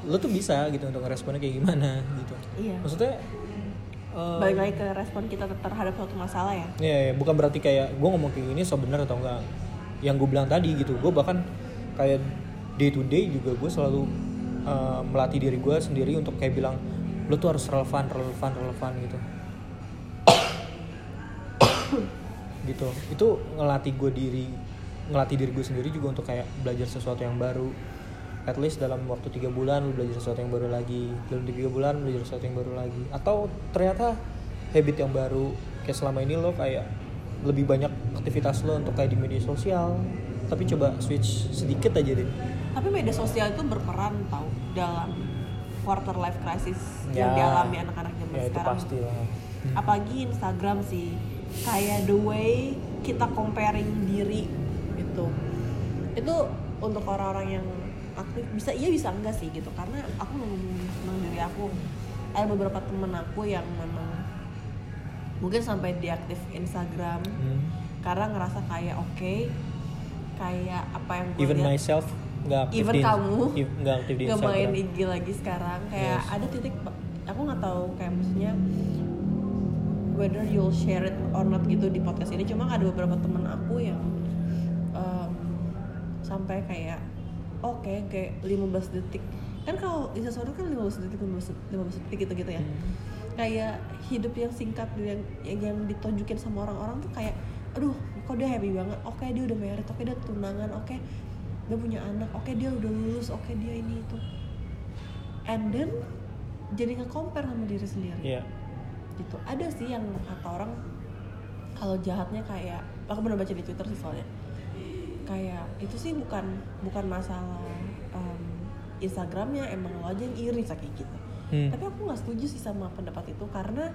lo tuh bisa gitu untuk responnya kayak gimana gitu. Iya. maksudnya eh, Balik lagi ke respon kita terhadap suatu masalah ya. Iya, iya, bukan berarti kayak gue ngomong kayak gini so bener atau enggak. Yang gue bilang tadi gitu, gue bahkan kayak day to day juga gue selalu uh, melatih diri gue sendiri untuk kayak bilang lo tuh harus relevan, relevan, relevan gitu. [coughs] gitu, itu ngelatih gue diri, ngelatih diri gue sendiri juga untuk kayak belajar sesuatu yang baru. At least dalam waktu tiga bulan lo belajar sesuatu yang baru lagi, dalam tiga bulan belajar sesuatu yang baru lagi. Atau ternyata habit yang baru kayak selama ini lo kayak lebih banyak aktivitas lo untuk kayak di media sosial tapi coba switch sedikit aja deh Tapi media sosial itu berperan tau dalam quarter life crisis yang Ya. dialami anak-anak zaman ya itu sekarang. pasti lah Apalagi Instagram sih, kayak the way kita comparing diri itu. Itu untuk orang-orang yang aktif bisa iya bisa enggak sih gitu karena aku tentang diri aku ada beberapa temen aku yang memang mungkin sampai diaktif Instagram Hmm. karena ngerasa kayak oke kayak apa yang even lihat myself nggak aktif Even di kamu nggak aktif di nggak main Instagram IG lagi sekarang kayak Yes. ada titik aku nggak tahu kayak maksudnya whether you'll share it or not gitu di podcast ini cuma ada beberapa temen aku yang um, sampai kayak oke kayak 15 detik. Kan kalau sesuatu kan 15 detik 15, 15 detik gitu gitu ya. Hmm. kayak hidup yang singkat yang yang, yang ditunjukin sama orang-orang tuh kayak aduh kok dia happy banget? Oke dia udah married oke dia tunangan oke dia punya anak oke dia udah lulus oke dia ini itu. And then jadi nge-compare sama diri sendiri. Iya. gitu. Ada sih yang kata orang kalau jahatnya kayak aku pernah baca di twitter sih soalnya kayak itu sih bukan bukan masalah um, Instagramnya emang lo aja yang iri kayak gitu. Hmm. tapi aku nggak setuju sih sama pendapat itu karena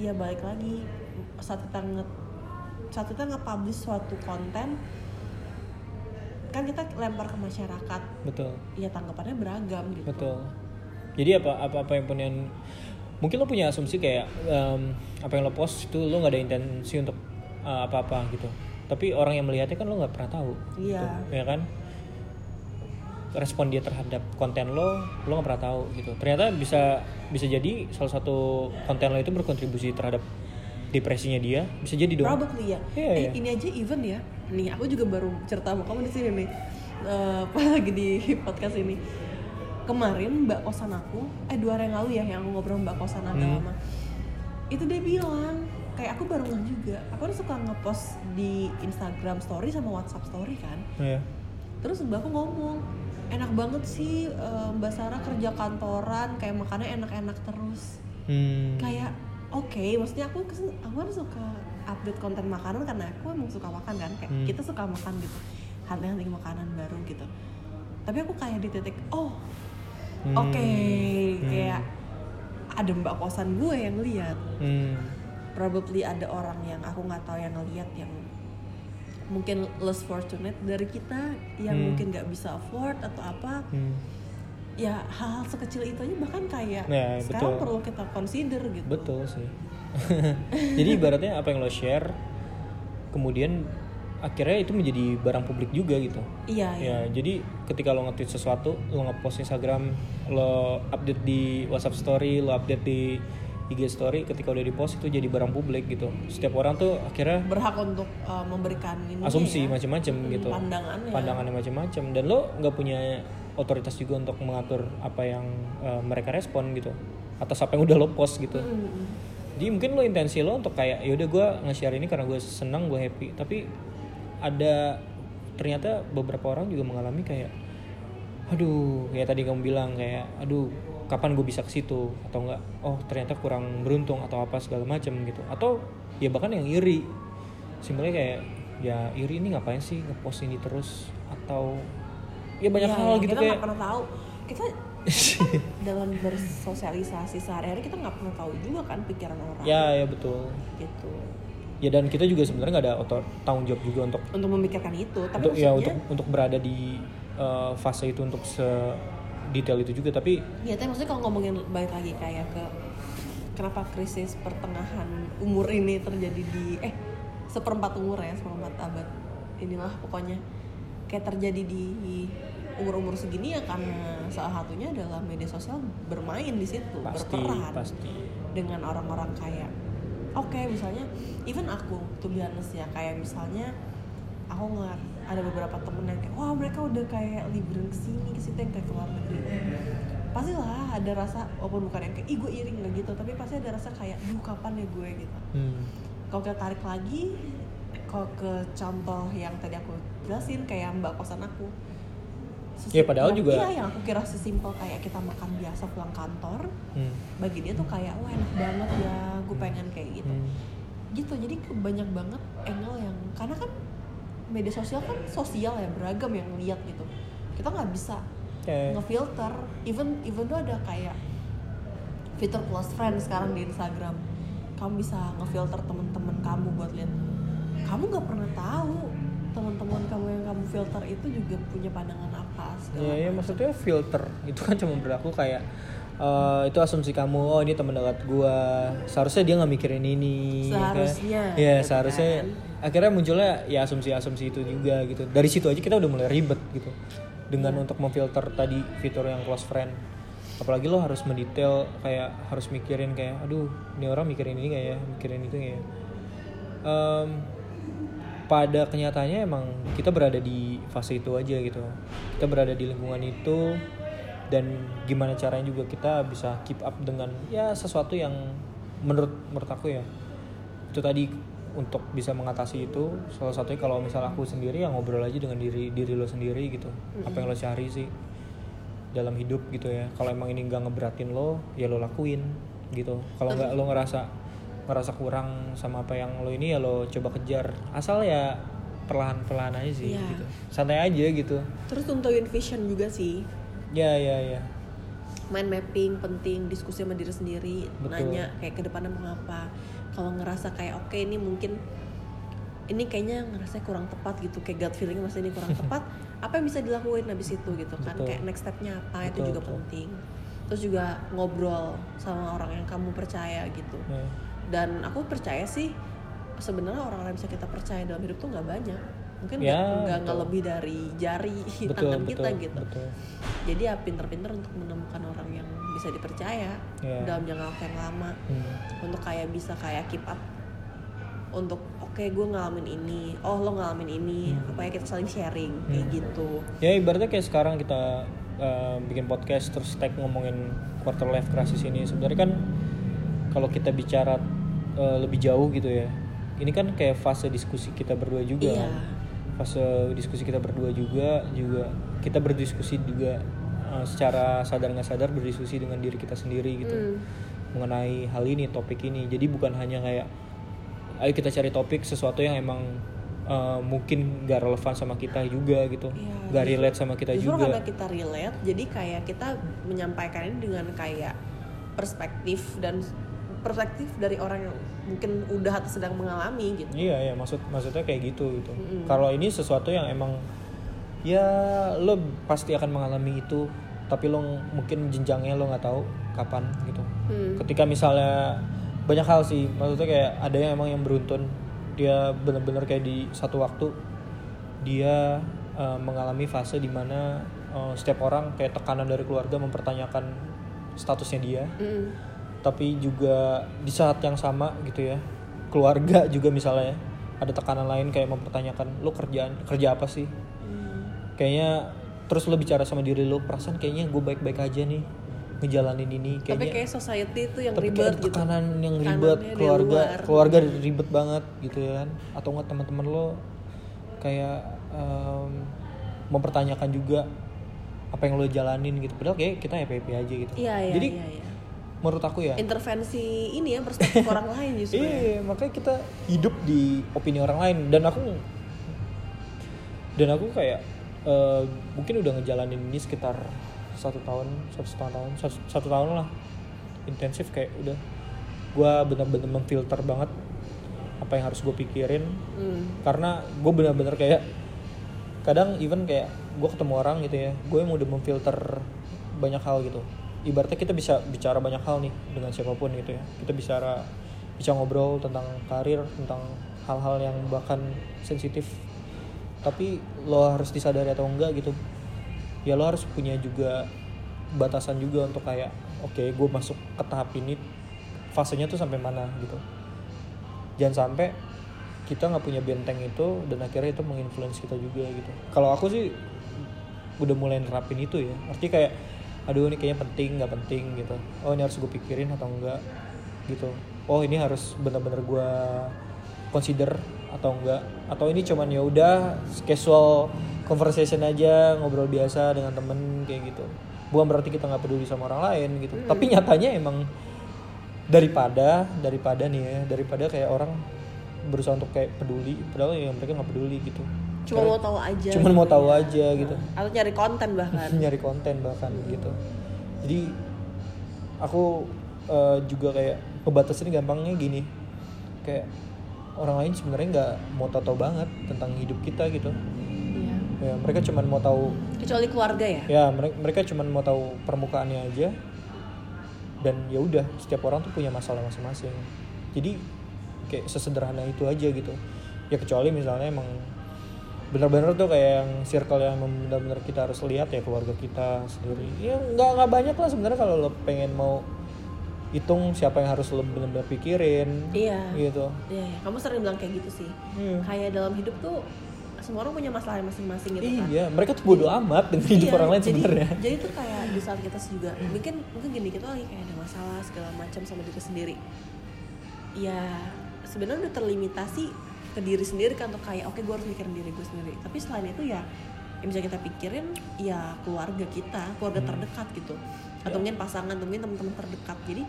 ya balik lagi saat kita nge saat kita nge-publish suatu konten kan kita lempar ke masyarakat. Betul. Ya tanggapannya beragam gitu. Betul. Jadi apa apa apa yang punya mungkin lo punya asumsi kayak em, apa yang lo post itu lo nggak ada intensi untuk uh, apa-apa gitu tapi orang yang melihatnya kan lo nggak pernah tahu Iya. gitu, ya kan respon dia terhadap konten lo lo nggak pernah tahu gitu ternyata bisa bisa jadi salah satu konten lo itu berkontribusi terhadap depresinya dia bisa jadi dong Probably ya. Iya, eh, iya. Ini aja even ya. Nih aku juga baru cerita sama kamu di sini nih. Eh, [laughs] pas lagi di podcast ini. Kemarin mbak kosan aku, eh dua hari yang lalu ya yang aku ngobrol mbak kosan agak Hmm. lama. Itu dia bilang kayak aku baru ngeh juga. Aku kan suka ngepost di Instagram story sama WhatsApp story kan. Iya. Terus mbak aku ngomong enak banget sih eh, mbak Sarah kerja kantoran kayak makannya enak-enak terus Hmm. kayak oke maksudnya aku aku kan suka update konten makanan karena aku emang suka makan kan kayak Hmm. kita suka makan gitu hunting-hunting makanan baru gitu tapi aku kayak di titik oh Hmm. oke Hmm. kayak ada mbak kosan gue yang lihat Hmm. Probably ada orang yang aku nggak tahu yang ngeliat yang mungkin less fortunate dari kita yang Hmm. mungkin nggak bisa afford atau apa Hmm. ya hal-hal sekecil itu aja bahkan kayak Ya, sekarang betul. perlu kita consider gitu Betul sih. [laughs] Jadi ibaratnya apa yang lo share, kemudian akhirnya itu menjadi barang publik juga gitu. iya iya Ya, jadi ketika lo nge-tweet sesuatu, lo nge-post Instagram, lo update di WhatsApp story, lo update di IG story, ketika udah di-post itu jadi barang publik gitu. Setiap orang tuh akhirnya berhak untuk uh, memberikan ini asumsi ya. macam-macam Hmm, gitu. pandangannya Pandangannya macam-macam dan lo nggak punya otoritas juga untuk mengatur apa yang uh, mereka respon gitu atas apa yang udah lo post gitu. Hmm, Jadi mungkin lo intensi lo untuk kayak yaudah gue nge-share ini karena gue senang gue happy tapi ada ternyata beberapa orang juga mengalami kayak aduh kayak tadi kamu bilang kayak aduh kapan gue bisa ke situ atau enggak oh ternyata kurang beruntung atau apa segala macam gitu. Atau ya bahkan yang iri. Simpelnya kayak ya iri ini ngapain sih ngepost ini terus? Atau ya banyak Iya, hal iya, gitu kita kayak nggak pernah tahu. Kita [laughs] dalam bersosialisasi sehari-hari kita nggak pernah tahu juga kan pikiran orang. Ya ya betul. Gitu. Ya dan kita juga sebenarnya nggak ada otot tanggung jawab juga untuk untuk memikirkan itu tapi untuk ya untuk untuk berada di eh, fase itu untuk se detail itu juga tapi ya tapi maksudnya kalau ngomongin balik lagi kayak ke kenapa krisis pertengahan umur ini terjadi di eh seperempat umur ya seperempat abad inilah pokoknya. Kayak terjadi di umur-umur segini ya karena salah satunya adalah media sosial bermain di situ pasti berperan pasti. dengan orang-orang kayak oke misalnya even aku tuh be honest ya kayak misalnya aku ngeliat ada beberapa temen yang kayak wah mereka udah kayak liburan ke sini ke situ yang kayak ke luar negeri pastilah ada rasa walaupun bukan yang kayak ih gue iri nggak gitu tapi pasti ada rasa kayak duh kapan ya gue gitu hmm. kalau kita tarik lagi kalau ke contoh yang tadi aku jelasin kayak mbak kosan aku Ya, padahal yang- juga- iya yang aku kira sesimpel kayak kita makan biasa pulang kantor Hmm. bagi dia tuh kayak wah enak banget ya gue pengen kayak gitu Hmm. gitu jadi banyak banget angle yang karena kan media sosial kan sosial ya beragam yang lihat gitu. Kita nggak bisa Ya, ngefilter. Even even tuh ada kayak fitur close friend sekarang di Instagram. Kamu bisa ngefilter teman-teman kamu buat lihat. Kamu nggak pernah tahu teman-teman kamu yang kamu filter itu juga punya pandangan apa segala ya, ya macam. maksudnya filter itu kan cuma berlaku kayak eh, itu asumsi kamu oh ini teman dekat gua. Seharusnya dia nggak mikirin ini ya kan? Seharusnya, ya gitu seharusnya kan. akhirnya munculnya ya asumsi-asumsi itu juga gitu. Dari situ aja kita udah mulai ribet gitu. Dengan Iya. untuk memfilter tadi fitur yang close friend. Apalagi lo harus mendetail kayak harus mikirin kayak aduh ini orang mikirin ini nggak ya? Mikirin itu nggak ya? Em, pada kenyataannya emang kita berada di fase itu aja gitu. Kita berada di lingkungan itu dan gimana caranya juga kita bisa keep up dengan ya sesuatu yang menurut menurut aku ya. Itu tadi untuk bisa mengatasi itu salah satunya kalau misal aku sendiri ya ngobrol aja dengan diri diri lo sendiri gitu. Apa yang lo cari sih dalam hidup gitu ya. Kalau emang ini nggak ngeberatin lo ya lo lakuin gitu. Kalau nggak lo ngerasa ngerasa kurang sama apa yang lo ini ya lo coba kejar. Asal ya perlahan-perlahan aja sih Iya. gitu. Santai aja gitu. Terus tentuin vision juga sih ya ya ya mind mapping penting diskusi sama diri sendiri Betul. nanya kayak ke depannya mau apa kalau ngerasa kayak oke ini mungkin ini kayaknya ngerasa kurang tepat gitu kayak gut feeling masih ini kurang [laughs] tepat apa yang bisa dilakuin habis itu gitu kan Betul. kayak next stepnya apa itu Betul, juga betul. penting terus juga ngobrol sama orang yang kamu percaya gitu Ya. dan aku percaya sih sebenarnya orang-orang yang bisa kita percaya dalam hidup tuh nggak banyak mungkin Ya, nggak nggak lebih dari jari betul tangan betul kita gitu. betul. Jadi ya pinter-pinter untuk menemukan orang yang bisa dipercaya Ya. dalam jangka waktu yang lama. Hmm. untuk kayak bisa kayak keep up untuk oke gue ngalamin ini. Oh lo ngalamin ini. Hmm. apa ya kita saling sharing kayak gitu. Ya ibaratnya kayak sekarang kita uh, bikin podcast terus tag ngomongin quarter life crisis ini. Sebenarnya kan kalau kita bicara uh, lebih jauh gitu ya ini kan kayak fase diskusi kita berdua juga Iya. Kan. fase diskusi kita berdua juga juga kita berdiskusi juga uh, secara sadar nggak sadar berdiskusi dengan diri kita sendiri gitu Hmm. mengenai hal ini topik ini jadi bukan hanya kayak ayo kita cari topik sesuatu yang emang uh, mungkin gak relevan sama kita juga gitu Iya, gak justru- relate sama kita justru juga karena kita relate jadi kayak kita menyampaikan ini dengan kayak perspektif dan perspektif dari orang yang mungkin udah atau sedang mengalami gitu iya iya maksud maksudnya kayak gitu gitu Mm-mm. kalau ini sesuatu yang emang ya lo pasti akan mengalami itu tapi lo mungkin jenjangnya lo nggak tahu kapan gitu Hmm. ketika misalnya banyak hal sih maksudnya kayak ada yang emang yang beruntun dia bener-bener kayak di satu waktu dia eh, mengalami fase di mana eh, setiap orang kayak tekanan dari keluarga mempertanyakan statusnya dia Mm. Tapi juga di saat yang sama gitu ya. Keluarga juga misalnya ada tekanan lain kayak mempertanyakan lo kerjaan kerja apa sih? Hmm. kayaknya terus lo bicara sama diri lo perasaan kayaknya gue baik-baik aja nih ngejalanin ini. Tapi kayaknya kayak society itu yang tapi ribet gitu. tekanan yang ribet keluarga luar. keluarga ribet banget gitu ya kan. Atau enggak teman-teman lo kayak em, mempertanyakan juga apa yang lo jalanin gitu. Padahal kayak kita happy happy aja gitu. Iya iya jadi iya, iya. Menurut aku ya. Intervensi ini ya perspektif [laughs] orang lain justru ya. Iya, makanya kita hidup di opini orang lain. Dan aku dan aku kayak eh, mungkin udah ngejalanin ini sekitar satu tahun satu setengah tahun satu, satu tahun lah. Intensif kayak udah. Gue bener-bener memfilter banget apa yang harus gue pikirin. Hmm. karena gue bener-bener kayak kadang even kayak gue ketemu orang gitu ya gue yang udah memfilter banyak hal gitu ibaratnya kita bisa bicara banyak hal nih dengan siapa pun gitu ya. Kita bicara bisa ngobrol tentang karir tentang hal-hal yang bahkan sensitif. Tapi lo harus disadari atau enggak gitu ya lo harus punya juga batasan juga untuk kayak oke gue masuk ke tahap ini fasenya tuh sampai mana gitu. Jangan sampai kita nggak punya benteng itu dan akhirnya itu menginfluence kita juga gitu. Kalau aku sih udah mulai nerapin itu ya. Arti kayak aduh ini kayaknya penting nggak penting gitu. Oh ini harus gue pikirin atau enggak gitu. Oh ini harus benar-benar gue consider atau enggak atau ini cuman ya udah casual conversation aja ngobrol biasa dengan temen kayak gitu. Bukan berarti kita nggak peduli sama orang lain gitu. Tapi nyatanya emang daripada daripada nih ya daripada kayak orang berusaha untuk kayak peduli padahal ya mereka nggak peduli gitu cuma mau tahu aja cuman gitu mau tahu ya. aja gitu. Atau nyari konten bahkan. [laughs] Nyari konten bahkan gitu. Jadi aku eh, juga kayak pembatasan gampangnya gini. Kayak orang lain sebenarnya nggak mau tahu-tahu banget tentang hidup kita gitu. Iya. ya mereka cuman mau tahu kecuali keluarga ya? Ya mereka mereka cuman mau tahu permukaannya aja. Dan ya udah setiap orang tuh punya masalah masing-masing. Jadi kayak sesederhana itu aja gitu. Ya kecuali misalnya emang benar-benar tuh kayak yang circle yang memang benar-benar kita harus lihat ya keluarga kita sendiri. Ya nggak nggak banyak lah sebenarnya kalau lo pengen mau hitung siapa yang harus lo benar-benar pikirin iya. gitu. Iya, iya. kamu sering bilang kayak gitu sih. Hmm. kayak dalam hidup tuh semua orang punya masalah masing-masing gitu kan. Iya mereka tuh bodoh amat dengan hidup Iya, orang lain sebenarnya. jadi tuh kayak di saat kita juga mungkin mungkin gini kita lagi kayak ada masalah segala macam sama diri sendiri. Ya sebenarnya udah terlimitasi ke diri sendiri kan untuk kayak oke gue harus mikirin diri gue sendiri. Tapi selain itu ya yang bisa kita pikirin ya keluarga kita keluarga Hmm. terdekat gitu. Atau Ya. mungkin pasangan atau mungkin teman-teman terdekat. Jadi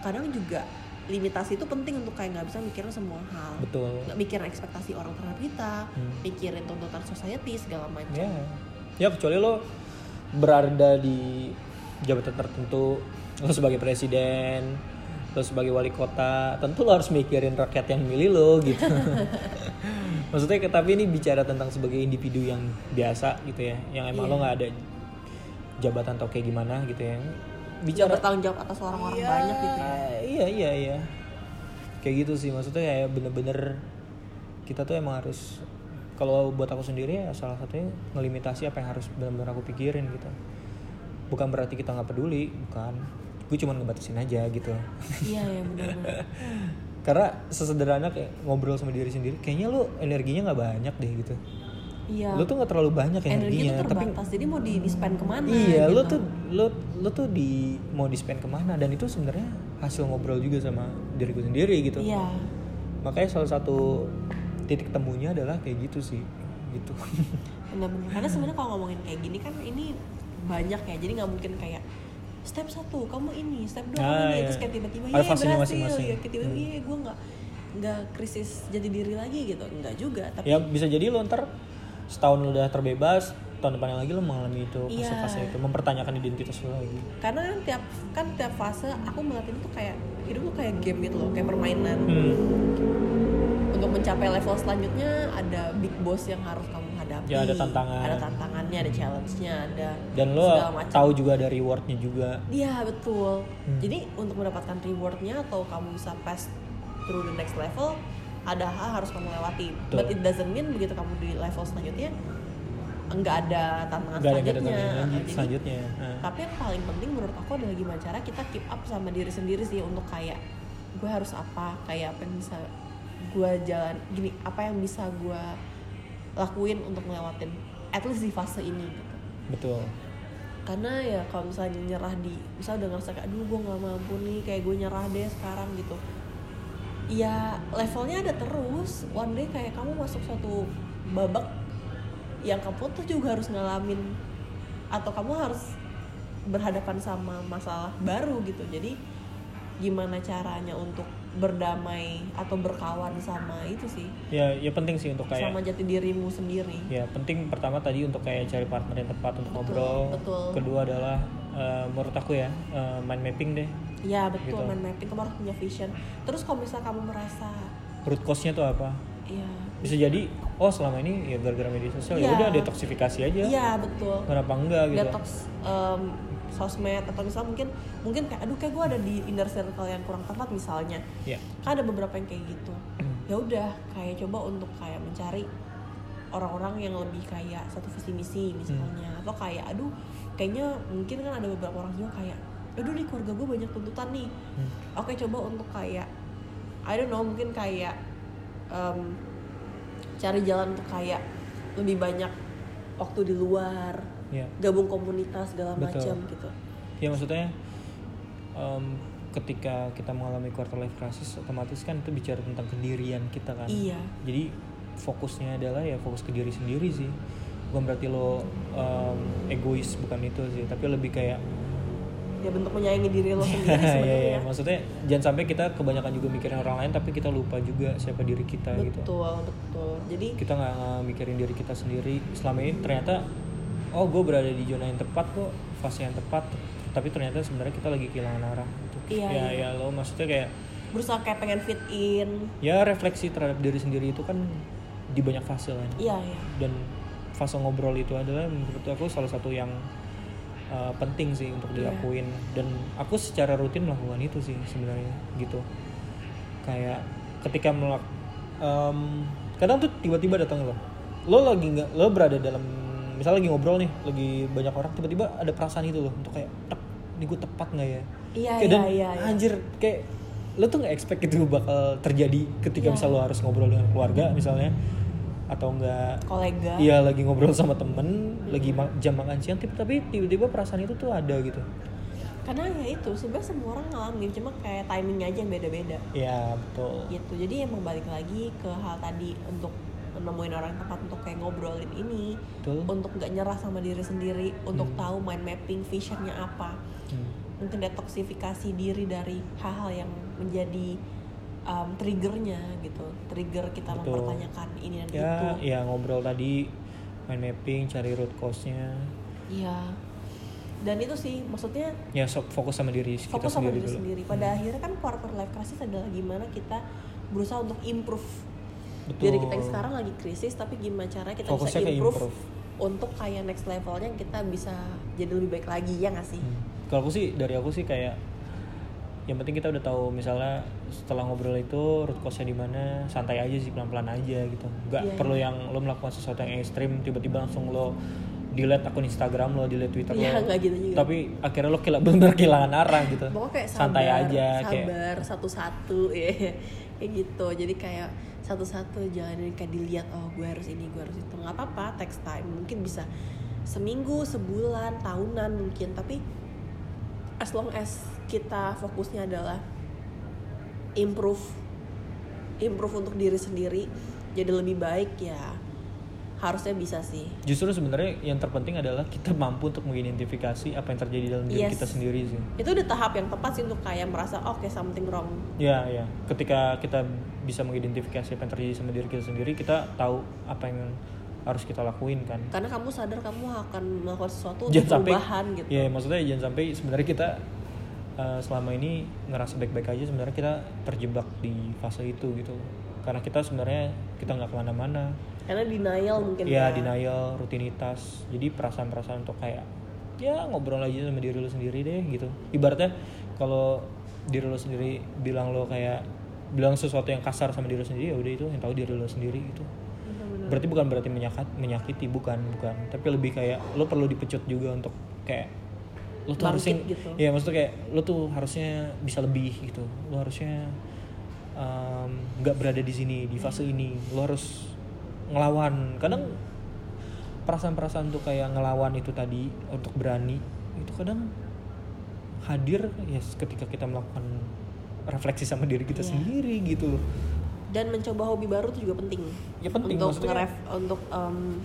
kadang juga limitasi itu penting untuk kayak nggak bisa mikirin semua hal. Betul. Nggak mikirin ekspektasi orang terhadap kita Hmm. mikirin tuntutan society segala macam. Ya, ya kecuali lo berada di jabatan tertentu, lo sebagai presiden, lo sebagai wali kota, tentu lo harus mikirin rakyat yang milih lo gitu. [laughs] Maksudnya tapi ini bicara tentang sebagai individu yang biasa gitu ya, yang emang Iya. lo nggak ada jabatan atau kayak gimana gitu ya. Bicara bertanggung jawab atas orang-orang Iya, banyak gitu ya Iya iya iya. Kayak gitu sih maksudnya kayak bener-bener kita tuh emang harus kalau buat aku sendiri ya salah satunya ngelimitasi apa yang harus benar-benar aku pikirin gitu. Bukan berarti kita nggak peduli, bukan. Gue cuma ngebatasin aja gitu. iya ya benar-benar [laughs] Karena sesederhana kayak ngobrol sama diri sendiri, kayaknya lo energinya nggak banyak deh gitu. iya Lo tuh nggak terlalu banyak energi energinya, tapi terbatas jadi mau di, di spend ke mana Iya, gitu. lo tuh lo lo tuh di mau di spend ke mana dan itu sebenarnya hasil ngobrol juga sama diriku sendiri gitu. iya Makanya salah satu titik temunya adalah kayak gitu sih, gitu. benar-benar karena sebenarnya kalau ngomongin kayak gini kan ini banyak ya jadi nggak mungkin kayak step satu kamu ini step dua kamu Ah, ini iya. terus kayak tiba-tiba ya berhasil masing-masing. ya tiba-tiba Hmm. "Iya, gue nggak nggak krisis jati diri lagi gitu nggak juga tapi ya bisa jadi lo ntar setahun lo udah terbebas, tahun depannya lagi lo mengalami itu Iya. fase-fase itu, mempertanyakan identitas lo lagi. karena kan tiap kan tiap fase aku melihat itu tuh kayak hidup tuh kayak game gitu loh kayak permainan Hmm. untuk mencapai level selanjutnya ada big boss yang harus kamu Ya, ada tantangan. ada tantangannya ada challenge-nya ada Dan lo tahu juga ada rewardnya juga. Iya betul. Hmm. Jadi untuk mendapatkan rewardnya atau kamu bisa pass through the next level, ada hal harus kamu lewati. Betul. But it doesn't mean begitu kamu di level selanjutnya enggak ada tantangan Gak ada gak ada selanjutnya. tantangan Jadi, selanjutnya. Nah. Tapi yang paling penting menurut aku adalah gimana cara kita keep up sama diri sendiri sih untuk kayak gue harus apa, kayak apa yang bisa gue jalan gini, apa yang bisa gue lakuin untuk ngelewatin at least di fase ini gitu. Betul. karena ya kalau misalnya nyerah di misalnya udah ngerasa kayak aduh gue nggak mampu nih kayak gue nyerah deh sekarang gitu. Ya levelnya ada terus. One day kayak kamu masuk suatu babak yang kamu tuh juga harus ngalamin atau kamu harus berhadapan sama masalah baru gitu. Jadi gimana caranya untuk berdamai atau berkawan sama itu sih. Ya ya penting sih untuk kayak sama jati dirimu sendiri. Ya penting pertama tadi untuk kayak cari partner yang tepat untuk Betul, ngobrol. betul. kedua adalah eh, menurut aku ya eh, mind mapping deh. Ya betul Gitu. mind mapping. Kamu harus punya vision. Terus kalau misalnya kamu merasa root cause-nya tuh apa? Ya bisa jadi oh selama ini ya gara-gara media sosial ya Iya. udah detoksifikasi aja. Iya betul. Kenapa enggak gitu. Detox em, sosmed atau misalnya mungkin mungkin kayak aduh kayak gue ada di inner circle yang kurang tepat misalnya. Ya kan ada beberapa yang kayak gitu. [clears throat] Ya udah kayak coba untuk kayak mencari orang-orang yang lebih kayak satu visi misi misalnya. Atau kayak aduh kayaknya mungkin kan ada beberapa orang juga kayak aduh di keluarga gue banyak tuntutan nih. Hmm. oke coba untuk kayak I don't know mungkin kayak em, cari jalan untuk kayak lebih banyak waktu di luar ya gabung komunitas segala Betul. macam gitu. Ya maksudnya em, ketika kita mengalami quarter life crisis otomatis kan itu bicara tentang kedirian kita kan. Iya. Jadi fokusnya adalah ya fokus ke diri sendiri sih. Bukan berarti lo em, egois bukan itu sih. Tapi lebih kayak ya bentuk menyayangi diri lo [laughs] sendiri ya, sebenarnya. Ya, maksudnya jangan sampai kita kebanyakan juga mikirin orang lain tapi kita lupa juga siapa diri kita gitu. Betul betul. Jadi kita nggak mikirin diri kita sendiri. Selama ini ternyata oh gue berada di zona yang tepat kok fase yang tepat tapi ternyata sebenarnya kita lagi kehilangan arah gitu. Iya, ya iya. ya lo maksudnya kayak berusaha kayak pengen fit in ya refleksi terhadap diri sendiri itu kan di banyak fase kan iya iya dan fase ngobrol itu adalah menurut aku salah satu yang uh, penting sih untuk Iya. dilakuin dan aku secara rutin melakukan itu sih sebenarnya gitu kayak ketika melak em, kadang tuh tiba-tiba datang lo lo lagi nggak lo berada dalam misalnya lagi ngobrol nih lagi banyak orang tiba-tiba ada perasaan itu loh untuk kayak tek ini gue tepat nggak ya iya Kayak iya dan iya iya. anjir kayak lo tuh nggak expect itu bakal terjadi ketika Iya. misal lo harus ngobrol dengan keluarga misalnya atau enggak kolega Iya lagi ngobrol sama temen, lagi ma- jam makan siang, tapi tiba-tiba perasaan itu tuh ada gitu. karena ya itu sebenarnya semua orang ngalamin cuma kayak timingnya aja yang beda-beda Ya betul. gitu jadi emang balik lagi ke hal tadi untuk nemuin orang yang tepat untuk kayak ngobrolin ini Betul. untuk nggak nyerah sama diri sendiri untuk Hmm. tahu mind mapping visionnya apa Hmm. mungkin detoksifikasi diri dari hal-hal yang menjadi um, triggernya gitu trigger kita Betul. mempertanyakan ini dan Ya, itu ya ngobrol tadi, mind mapping, cari root cause-nya. iya dan itu sih maksudnya Ya so- fokus sama diri kita fokus sama sendiri diri dulu. sendiri pada akhirnya kan quarter life crisis adalah gimana kita berusaha untuk improve Betul. diri kita yang sekarang lagi krisis tapi gimana cara kita Fokusnya bisa improve, improve. untuk kayak next levelnya kita bisa jadi lebih baik lagi ya nggak sih Hmm. Kalau aku sih dari aku sih kayak yang penting kita udah tahu misalnya setelah ngobrol itu root cause-nya di mana santai aja sih pelan-pelan aja gitu nggak Iya, perlu yang lo melakukan sesuatu yang ekstrim tiba-tiba langsung lo delete akun Instagram lo delete Twitter Iya, lo nggak gitu juga. tapi akhirnya lo kila- bener-bener kehilangan arah gitu pokoknya kayak sabar, santai aja kayak sabar satu-satu ya [laughs] kayak gitu jadi kayak satu-satu jalanin kayak dilihat oh gue harus ini gue harus itu. Nggak apa-apa text time. Mungkin bisa seminggu sebulan tahunan mungkin. Tapi as long as kita fokusnya adalah improve improve untuk diri sendiri jadi lebih baik ya harusnya bisa sih justru sebenarnya yang terpenting adalah kita mampu untuk mengidentifikasi apa yang terjadi dalam diri Yes. kita sendiri sih itu udah tahap yang tepat sih untuk kayak merasa oke something wrong Ya, ya. Ketika kita bisa mengidentifikasi apa yang terjadi sama diri kita sendiri, kita tahu apa yang harus kita lakuin kan. karena kamu sadar kamu akan melakukan sesuatu untuk Jangan sampai, perubahan gitu ya maksudnya jangan sampai sebenarnya kita uh, selama ini ngerasa baik-baik aja, sebenarnya kita terjebak di fase itu gitu. Karena kita sebenarnya kita nggak ke mana-mana. Karena denial mungkin Ya ya denial, rutinitas. Jadi perasaan-perasaan untuk kayak ya ngobrol aja sama diri lo sendiri deh gitu. Ibaratnya kalau diri lo sendiri bilang lo kayak bilang sesuatu yang kasar sama diri lo sendiri ya udah itu yang tahu diri lo sendiri gitu. Berarti bukan berarti menyakat, menyakiti bukan bukan, tapi lebih kayak lo perlu dipecut juga untuk kayak lo tuh harusnya gitu. ya maksudnya kayak lo tuh harusnya bisa lebih gitu. Lo harusnya nggak berada di sini di fase ini. Lo harus ngelawan. Kadang perasaan-perasaan tuh kayak ngelawan itu tadi untuk berani itu kadang hadir ya ketika kita melakukan refleksi sama diri kita Iya. sendiri gitu dan mencoba hobi baru itu juga penting Ya penting, untuk maksudnya- ngeref untuk um,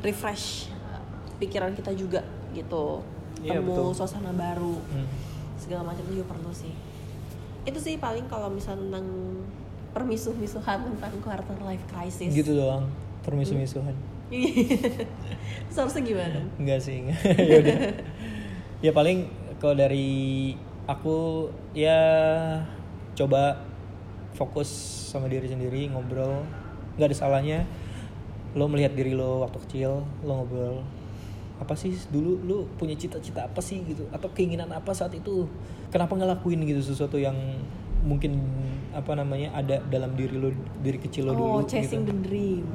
refresh pikiran kita juga gitu Iya, temu betul. suasana baru Hmm. segala macam itu juga perlu sih itu sih paling kalau misal tentang permisuh-misuhan tentang quarter life crisis. Gitu doang permisu-misuhan seharusnya [laughs] gimana? Enggak sih enggak. [laughs] ya ya paling kalau dari aku ya coba fokus sama diri sendiri ngobrol. Nggak ada salahnya lo melihat diri lo waktu kecil lo ngobrol. Apa sih dulu lo punya cita-cita apa sih gitu? Atau keinginan apa saat itu? Kenapa nggak lakuin gitu sesuatu yang mungkin apa namanya ada dalam diri lo diri kecil lo dulu oh chasing gitu. the dream.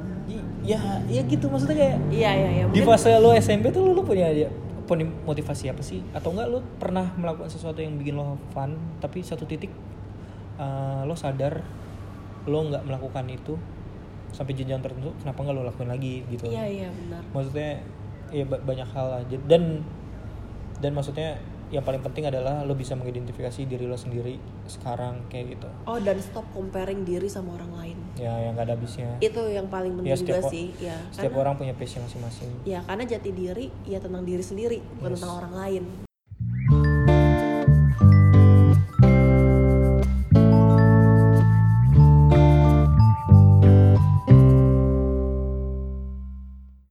Ya ya gitu maksudnya kayak iya iya iya di fase lo SMP tuh lo, lo punya dia punya motivasi apa sih? Atau enggak lo pernah melakukan sesuatu yang bikin lo fun tapi satu titik uh, lo sadar lo nggak melakukan itu sampai jenjang tertentu kenapa nggak lo lakuin lagi gitu. Iya iya benar. Maksudnya ya ba- banyak hal aja. Dan dan maksudnya yang paling penting adalah lo bisa mengidentifikasi diri lo sendiri sekarang kayak gitu. Oh dan stop comparing diri sama orang lain. Ya yang gak ada habisnya. Itu yang paling penting ya juga o- sih ya. setiap karena orang punya passion masing-masing. Ya karena jati diri ya tentang diri sendiri bukan Yes. tentang orang lain